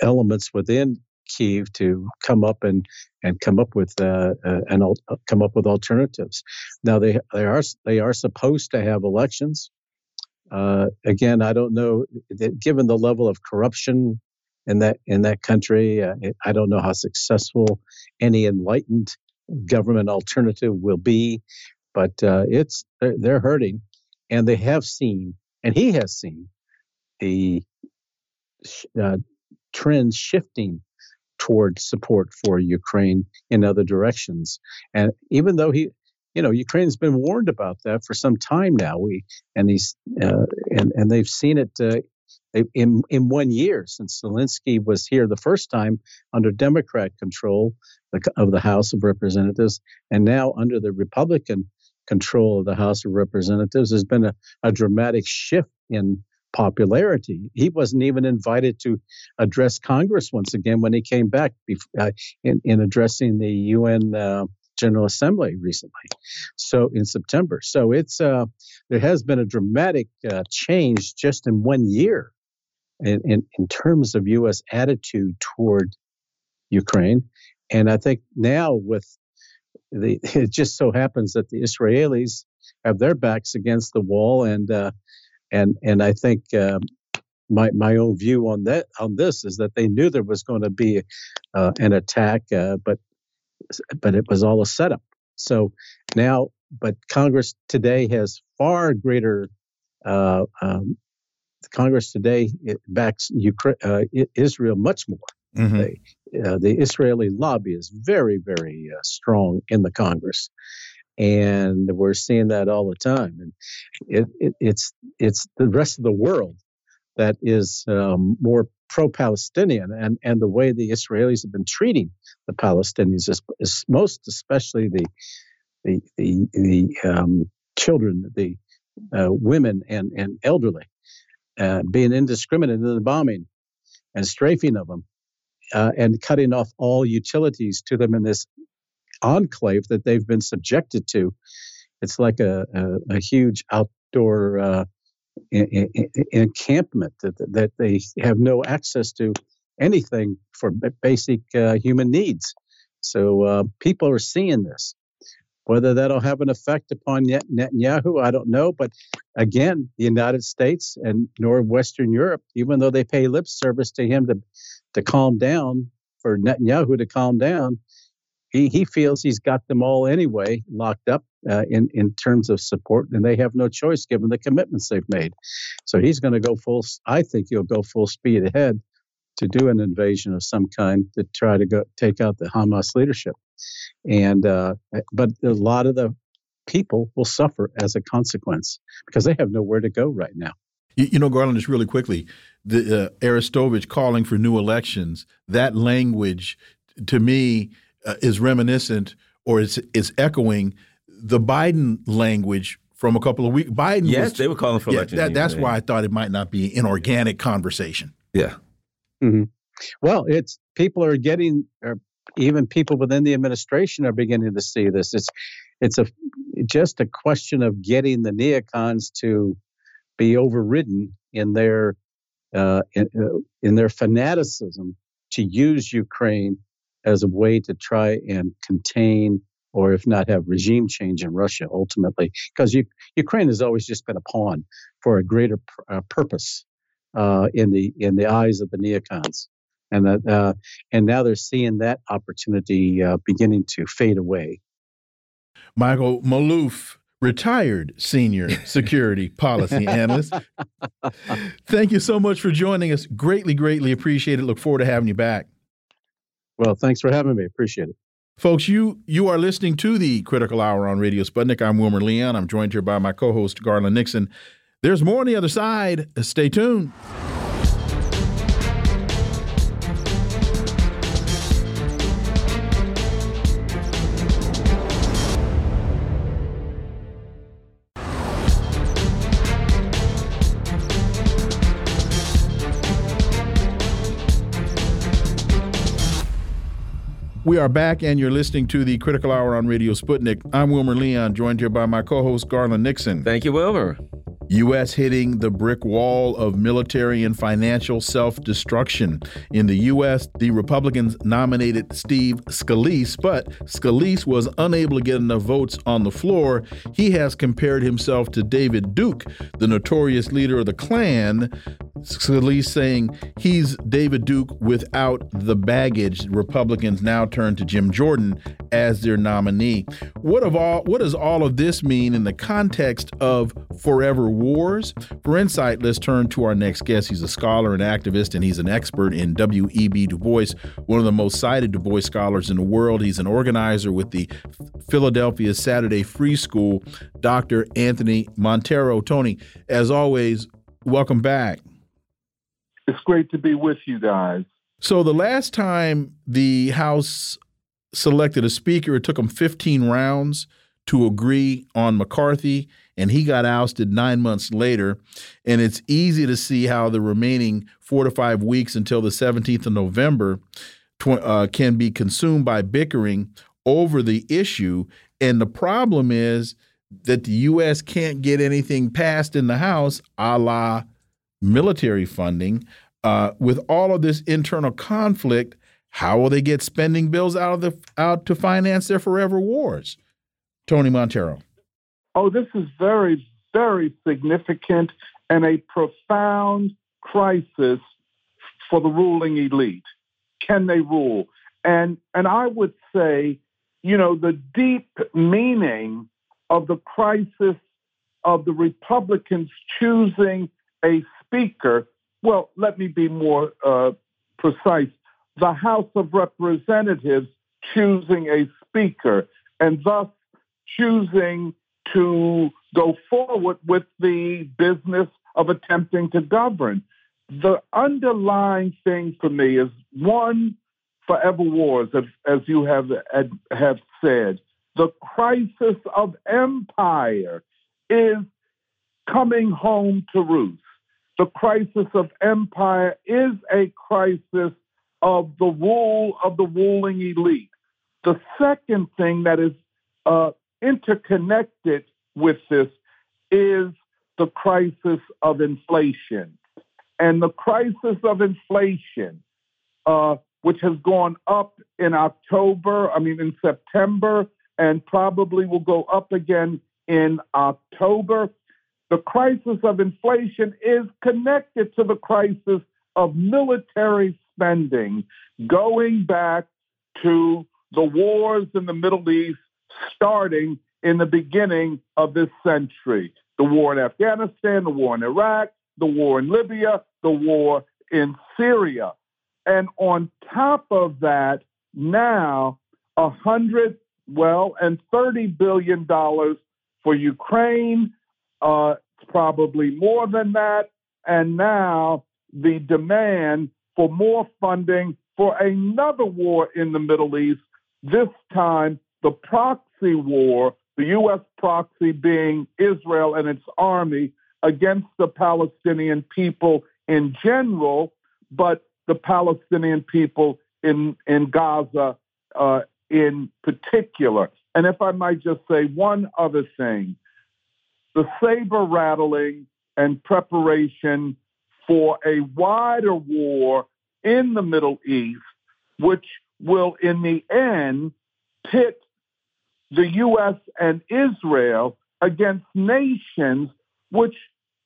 I: elements within Kiev to come up and and come up with uh, uh, and come up with alternatives. Now they they are they are supposed to have elections. Uh, again, I don't know. Given the level of corruption in that in that country, uh, I don't know how successful any enlightened government alternative will be. But uh, it's they're, they're hurting, and they have seen, and he has seen the uh, trends shifting toward support for Ukraine in other directions. And even though he, you know, Ukraine's been warned about that for some time now. We and he's uh, and and they've seen it uh, in in one year since Zelensky was here the first time under Democrat control of the House of Representatives, and now under the Republican control of the House of Representatives, has been a, a dramatic shift in popularity. He wasn't even invited to address Congress once again when he came back uh, in, in addressing the UN uh, General Assembly recently. So in September. So it's uh, there has been a dramatic uh, change just in one year in, in, in terms of U.S. attitude toward Ukraine. And I think now with the, it just so happens that the Israelis have their backs against the wall and uh, and and I think uh, my my own view on that on this is that they knew there was going to be uh, an attack, uh, but but it was all a setup. So now, but Congress today has far greater. Uh, um, Congress today backs Ukraine, uh, Israel much more. Mm-hmm. They, uh, the Israeli lobby is very, very strong in the Congress, and we're seeing that all the time. And it, it, it's it's the rest of the world that is um, more pro-Palestinian, and and the way the Israelis have been treating the Palestinians is, is most especially the the the, the um, children, the uh, women, and and elderly, uh, being indiscriminate in the bombing and strafing of them. Uh, and cutting off all utilities to them in this enclave that they've been subjected to. It's like a, a, a huge outdoor uh, encampment that, that they have no access to anything for basic uh, human needs. So uh, people are seeing this. Whether that'll have an effect upon Netanyahu, I don't know. But again, the United States and Northwestern Europe, even though they pay lip service to him to, to calm down, for Netanyahu to calm down, he, he feels he's got them all anyway locked up uh, in in terms of support, and they have no choice given the commitments they've made. So he's going to go full. I think he'll go full speed ahead to do an invasion of some kind to try to go take out the Hamas leadership. And uh, but a lot of the people will suffer as a consequence because they have nowhere to go right now.
A: You, you know, Garland, just really quickly, the uh, Arestovich calling for new elections. That language, to me uh, is reminiscent or it's, it's echoing the Biden language from a couple of weeks. Biden.
C: Yes,
A: was,
C: they were calling for
A: yeah,
C: election.
A: That, that's why I thought it might not be an organic conversation.
C: Yeah.
I: Mm -hmm. Well, it's people are getting, or even people within the administration are beginning to see this. It's it's a just a question of getting the neocons to be overridden in their uh, in, uh, in their fanaticism to use Ukraine as a way to try and contain or if not have regime change in Russia ultimately, because Ukraine has always just been a pawn for a greater pr- uh, purpose uh, in the in the eyes of the neocons, and that uh, and now they're seeing that opportunity uh, beginning to fade away.
A: Michael Maloof, retired senior security policy analyst. Thank you so much for joining us. Greatly, greatly appreciate it. Look forward to having you back.
I: Well, thanks for having me. Appreciate it.
A: Folks, you you are listening to the Critical Hour on Radio Sputnik. I'm Wilmer Leon. I'm joined here by my co-host Garland Nixon. There's more on the other side. Stay tuned. We are back, and you're listening to the Critical Hour on Radio Sputnik. I'm Wilmer Leon, joined here by my co host, Garland Nixon.
C: Thank you, Wilmer.
A: U.S. hitting the brick wall of military and financial self destruction. In the U.S., the Republicans nominated Steve Scalise, but Scalise was unable to get enough votes on the floor. He has compared himself to David Duke, the notorious leader of the Klan. Scalise saying he's David Duke without the baggage. Republicans now turn to Jim Jordan as their nominee. What of all what does all of this mean in the context of forever wars? For insight, let's turn to our next guest. He's a scholar and activist, and he's an expert in W.E.B. Du Bois, one of the most cited Du Bois scholars in the world. He's an organizer with the Philadelphia Saturday Free School, Dr. Anthony Monteiro. Tony, as always, welcome back.
J: It's great to be with you guys.
A: So, the last time the House selected a speaker, it took them 15 rounds to agree on McCarthy, and he got ousted nine months later. And it's easy to see how the remaining four to five weeks until the 17th of November uh, can be consumed by bickering over the issue. And the problem is that the U.S. can't get anything passed in the House, a la military funding. Uh, with all of this internal conflict, how will they get spending bills out of the out to finance their forever wars? Tony Monteiro.
J: Oh, this is very, very significant and a profound crisis for the ruling elite. Can they rule? And and I would say, you know, the deep meaning of the crisis of the Republicans choosing a speaker. Well, let me be more uh, precise. The House of Representatives choosing a speaker and thus choosing to go forward with the business of attempting to govern. The underlying thing for me is one, forever wars, as, as you have, have said. The crisis of empire is coming home to roost. The crisis of empire is a crisis of the rule of the ruling elite. The second thing that is uh, interconnected with this is the crisis of inflation. And the crisis of inflation, uh, which has gone up in October, I mean, in September, and probably will go up again in October. The crisis of inflation is connected to the crisis of military spending, going back to the wars in the Middle East starting in the beginning of this century. The war in Afghanistan, the war in Iraq, the war in Libya, the war in Syria. And on top of that, now a hundred, well, and thirty billion dollars for Ukraine. Uh, it's probably more than that. And now the demand for more funding for another war in the Middle East, this time the proxy war the U.S. proxy being Israel and its army against the Palestinian people in general, but the Palestinian people in, in Gaza uh, in particular. And if I might just say one other thing the saber rattling and preparation for a wider war in the Middle East, which will in the end pit the U.S. and Israel against nations which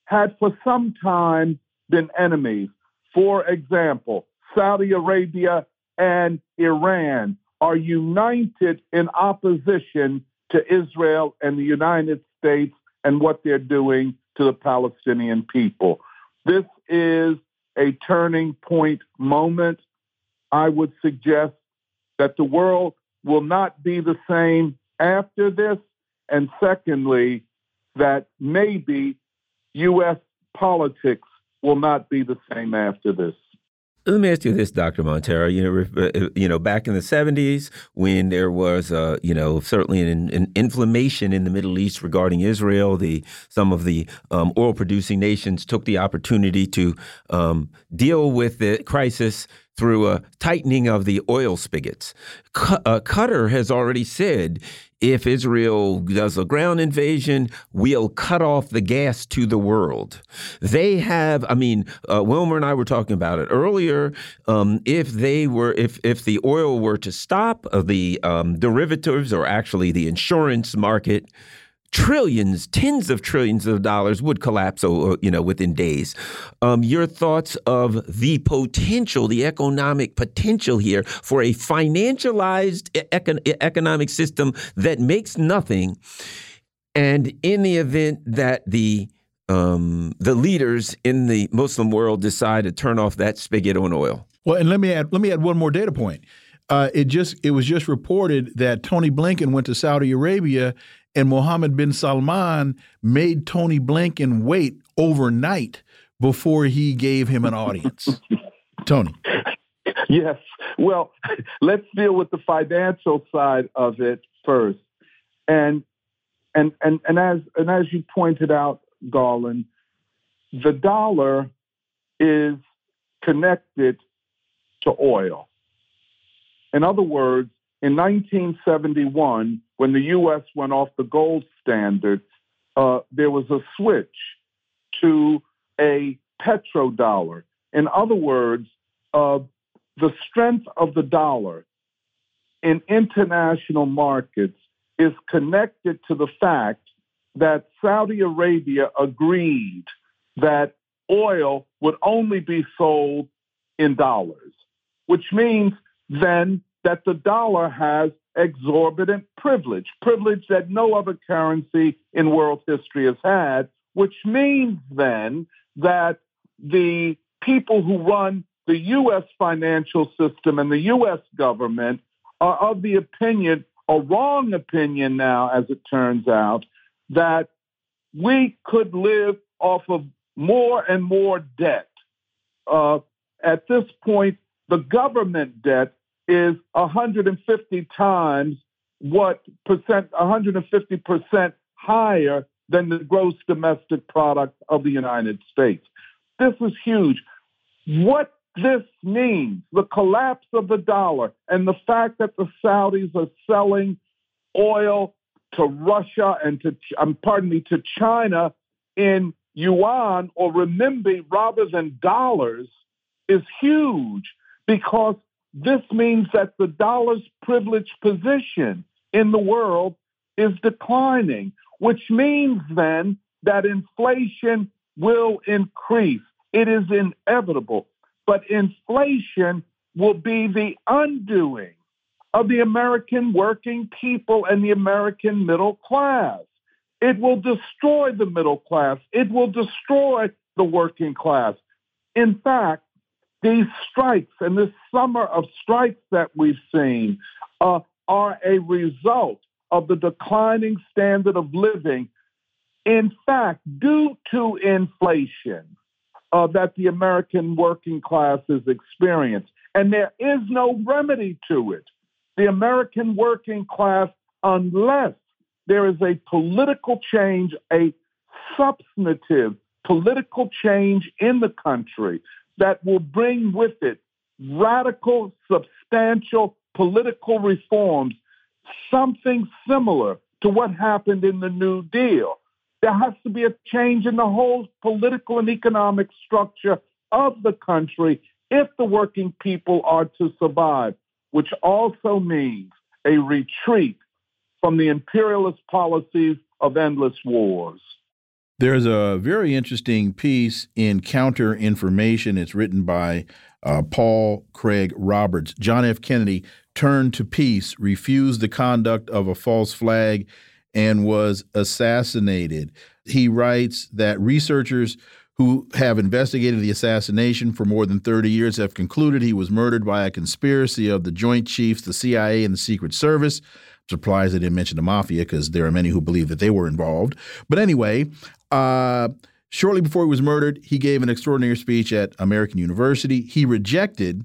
J: had for some time been enemies. For example, Saudi Arabia and Iran are united in opposition to Israel and the United States and what they're doing to the Palestinian people. This is a turning point moment. I would suggest that the world will not be the same after this. And secondly, that maybe U.S. politics will not be the same after this.
C: Let me ask you this, Dr. Monteiro. You know, uh, you know, back in the '70s, when there was, uh, you know, certainly an, an, inflammation in the Middle East regarding Israel, the some of the um, oil-producing nations took the opportunity to um, deal with the crisis through a tightening of the oil spigots. Uh, Qatar has already said if Israel does a ground invasion, we'll cut off the gas to the world. They have, I mean, uh, Wilmer and I were talking about it earlier. Um, if they were, if if the oil were to stop, uh, the um, derivatives or actually the insurance market trillions, tens of trillions of dollars would collapse, uh, you know, within days. Um, your thoughts of the potential, the economic potential here for a financialized econ economic system that makes nothing, and in the event that the um, the leaders in the Muslim world decide to turn off that spigot on oil.
A: Well, and let me add let me add one more data point. Uh, it just it was just reported that Tony Blinken went to Saudi Arabia and Mohammed bin Salman made Tony Blinken wait overnight before he gave him an audience. Tony.
J: Yes. Well, let's deal with the financial side of it first. And and and and as and as you pointed out, Garland, the dollar is connected to oil. In other words, in 1971, when the U.S. went off the gold standard, uh, there was a switch to a petrodollar. In other words, uh, the strength of the dollar in international markets is connected to the fact that Saudi Arabia agreed that oil would only be sold in dollars, which means then that the dollar has exorbitant privilege, privilege that no other currency in world history has had, which means then that the people who run the U.S. financial system and the U.S. government are of the opinion, a wrong opinion now, as it turns out, that we could live off of more and more debt. Uh, at this point, the government debt is 150 times what percent, 150 percent higher than the gross domestic product of the United States. This is huge. What this means, the collapse of the dollar and the fact that the Saudis are selling oil to Russia and to, um, pardon me, to China in yuan or renminbi rather than dollars is huge because this means that the dollar's privileged position in the world is declining, which means then that inflation will increase. It is inevitable. But inflation will be the undoing of the American working people and the American middle class. It will destroy the middle class. It will destroy the working class. In fact, these strikes and this summer of strikes that we've seen uh, are a result of the declining standard of living, in fact, due to inflation uh, that the American working class has experienced. And there is no remedy to it. The American working class, unless there is a political change, a substantive political change in the country that will bring with it radical, substantial political reforms, something similar to what happened in the New Deal. There has to be a change in the whole political and economic structure of the country if the working people are to survive, which also means a retreat from the imperialist policies of endless wars.
A: There's a very interesting piece in Counter Information. It's written by uh, Paul Craig Roberts. John F. Kennedy turned to peace, refused the conduct of a false flag, and was assassinated. He writes that researchers who have investigated the assassination for more than 30 years have concluded he was murdered by a conspiracy of the Joint Chiefs, the CIA, and the Secret Service. Surprised they didn't mention the mafia because there are many who believe that they were involved. But anyway, uh, shortly before he was murdered, he gave an extraordinary speech at American University. He rejected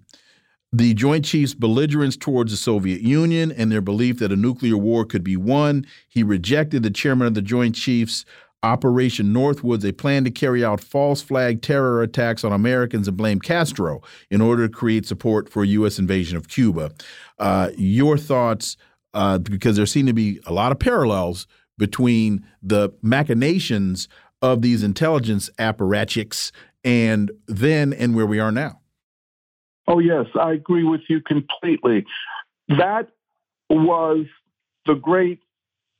A: the Joint Chiefs' belligerence towards the Soviet Union and their belief that a nuclear war could be won. He rejected the chairman of the Joint Chiefs' Operation Northwoods, a plan to carry out false flag terror attacks on Americans and blame Castro in order to create support for a U.S. invasion of Cuba. Uh, your thoughts, uh, because there seem to be a lot of parallels between the machinations of these intelligence apparatchiks and then and where we are now.
J: Oh, yes, I agree with you completely. That was the great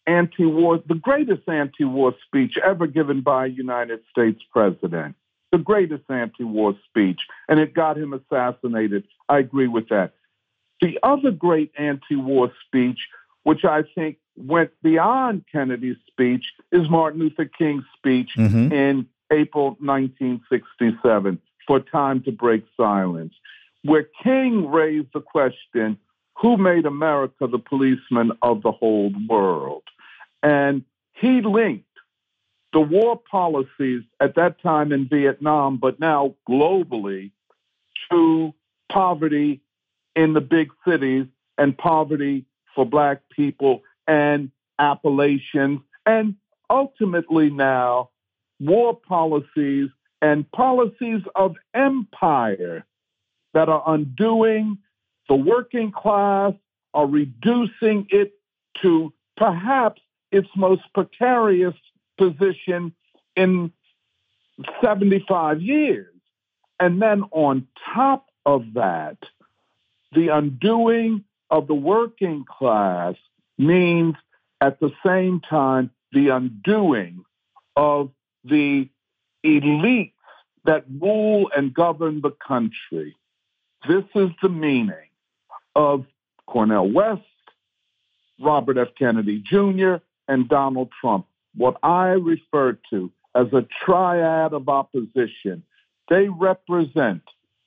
J: anti war, the greatest anti war speech ever given by a United States president. The greatest anti war speech, and it got him assassinated. I agree with that. The other great anti war speech, which I think went beyond Kennedy's speech, is Martin Luther King's speech mm-hmm. in April 1967 for Time to Break Silence, where King raised the question who made America the policeman of the whole world? And he linked the war policies at that time in Vietnam, but now globally, to poverty in the big cities and poverty for Black people and Appalachians, and ultimately now war policies and policies of empire that are undoing the working class, are reducing it to perhaps its most precarious position in 75 years. And then on top of that, the undoing of the working class means at the same time the undoing of the elites that rule and govern the country. This is the meaning of Cornel West, Robert F. Kennedy Jr., and Donald Trump, what I refer to as a triad of opposition. They represent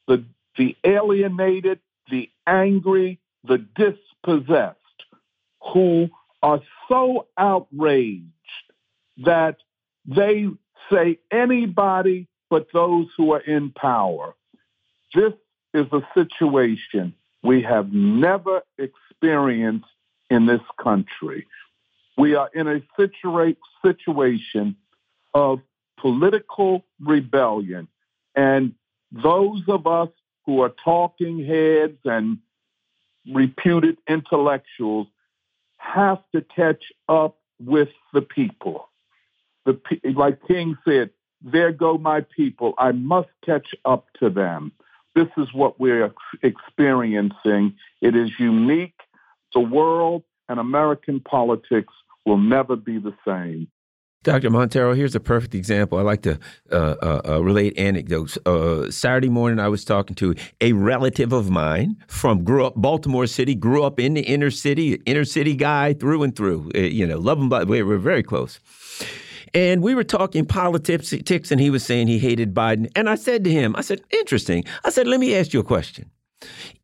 J: the, the alienated, the angry, the dispossessed, who are so outraged that they say anybody but those who are in power. This is a situation we have never experienced in this country. We are in a situa- situation of political rebellion. And those of us who are talking heads and reputed intellectuals have to catch up with the people. The, like King said, there go my people. I must catch up to them. This is what we're experiencing. It is unique. The world and American politics will never be the same.
C: Dr. Monteiro, here's a perfect example. I like to uh, uh, uh, relate anecdotes. Uh, Saturday morning, I was talking to a relative of mine from grew up Baltimore City, grew up in the inner city, inner city guy through and through. Uh, you know, love him, but we were very close. And we were talking politics, and he was saying he hated Biden. And I said to him, I said, interesting. I said, let me ask you a question.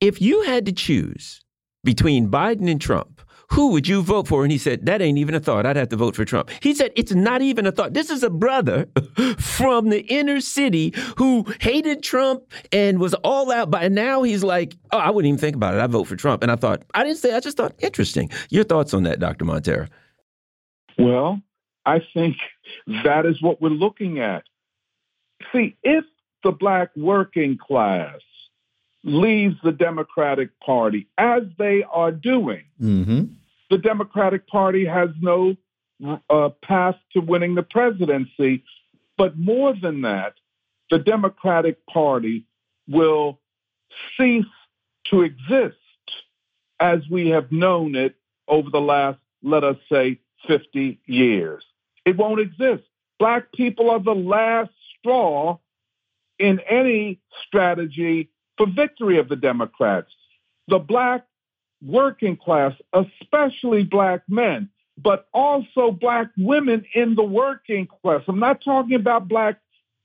C: If you had to choose between Biden and Trump, who would you vote for? And he said, That ain't even a thought. I'd have to vote for Trump. He said, It's not even a thought. This is a brother from the inner city who hated Trump and was all out. By now he's like, Oh, I wouldn't even think about it. I vote for Trump. And I thought, I didn't say, I just thought, interesting. Your thoughts on that, Dr. Monteiro?
J: Well, I think that is what we're looking at. See, if the black working class leaves the Democratic Party, as they are doing,
A: mm-hmm.
J: the Democratic Party has no uh, path to winning the presidency. But more than that, the Democratic Party will cease to exist as we have known it over the last, let us say, 50 years. It won't exist. Black people are the last straw in any strategy for victory of the Democrats. The black working class, especially black men, but also black women in the working class. I'm not talking about black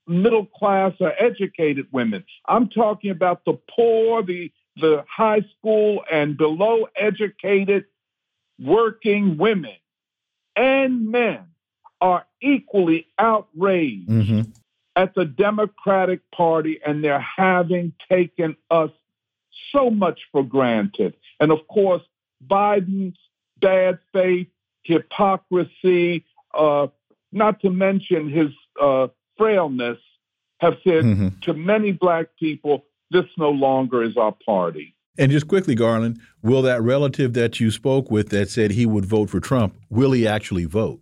J: middle class or educated women. I'm talking about the poor, the the high school and below educated working women and men are equally outraged mm-hmm. At the Democratic Party and they're having taken us so much for granted. And of course, Biden's bad faith, hypocrisy, uh, not to mention his uh, frailness, have said mm-hmm. to many black people, this no longer is our party.
A: And just quickly, Garland, will that relative that you spoke with that said he would vote for Trump, will he actually vote?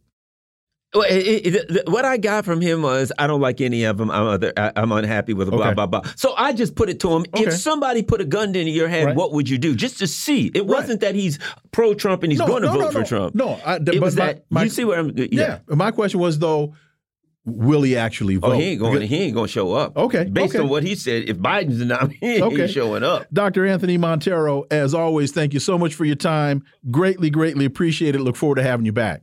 C: Well, it, it, what I got from him was I don't like any of them. I'm other, I'm unhappy with blah okay. blah blah. So I just put it to him: okay. if somebody put a gun into your head, right. what would you do? Just to see. It right. wasn't that he's pro Trump and he's no, going to no, vote
A: no,
C: for Trump.
A: No,
C: I, it was my, that. My, you see where I'm?
A: Yeah. yeah. My question was though will he actually vote?
C: Oh, he ain't going. Because, he ain't going to show up.
A: Okay.
C: Based
A: okay.
C: on what he said, if Biden's the nominee, he okay. ain't showing up.
A: Dr. Anthony Monteiro, as always, thank you so much for your time. Greatly, greatly appreciate it. Look forward to having you back.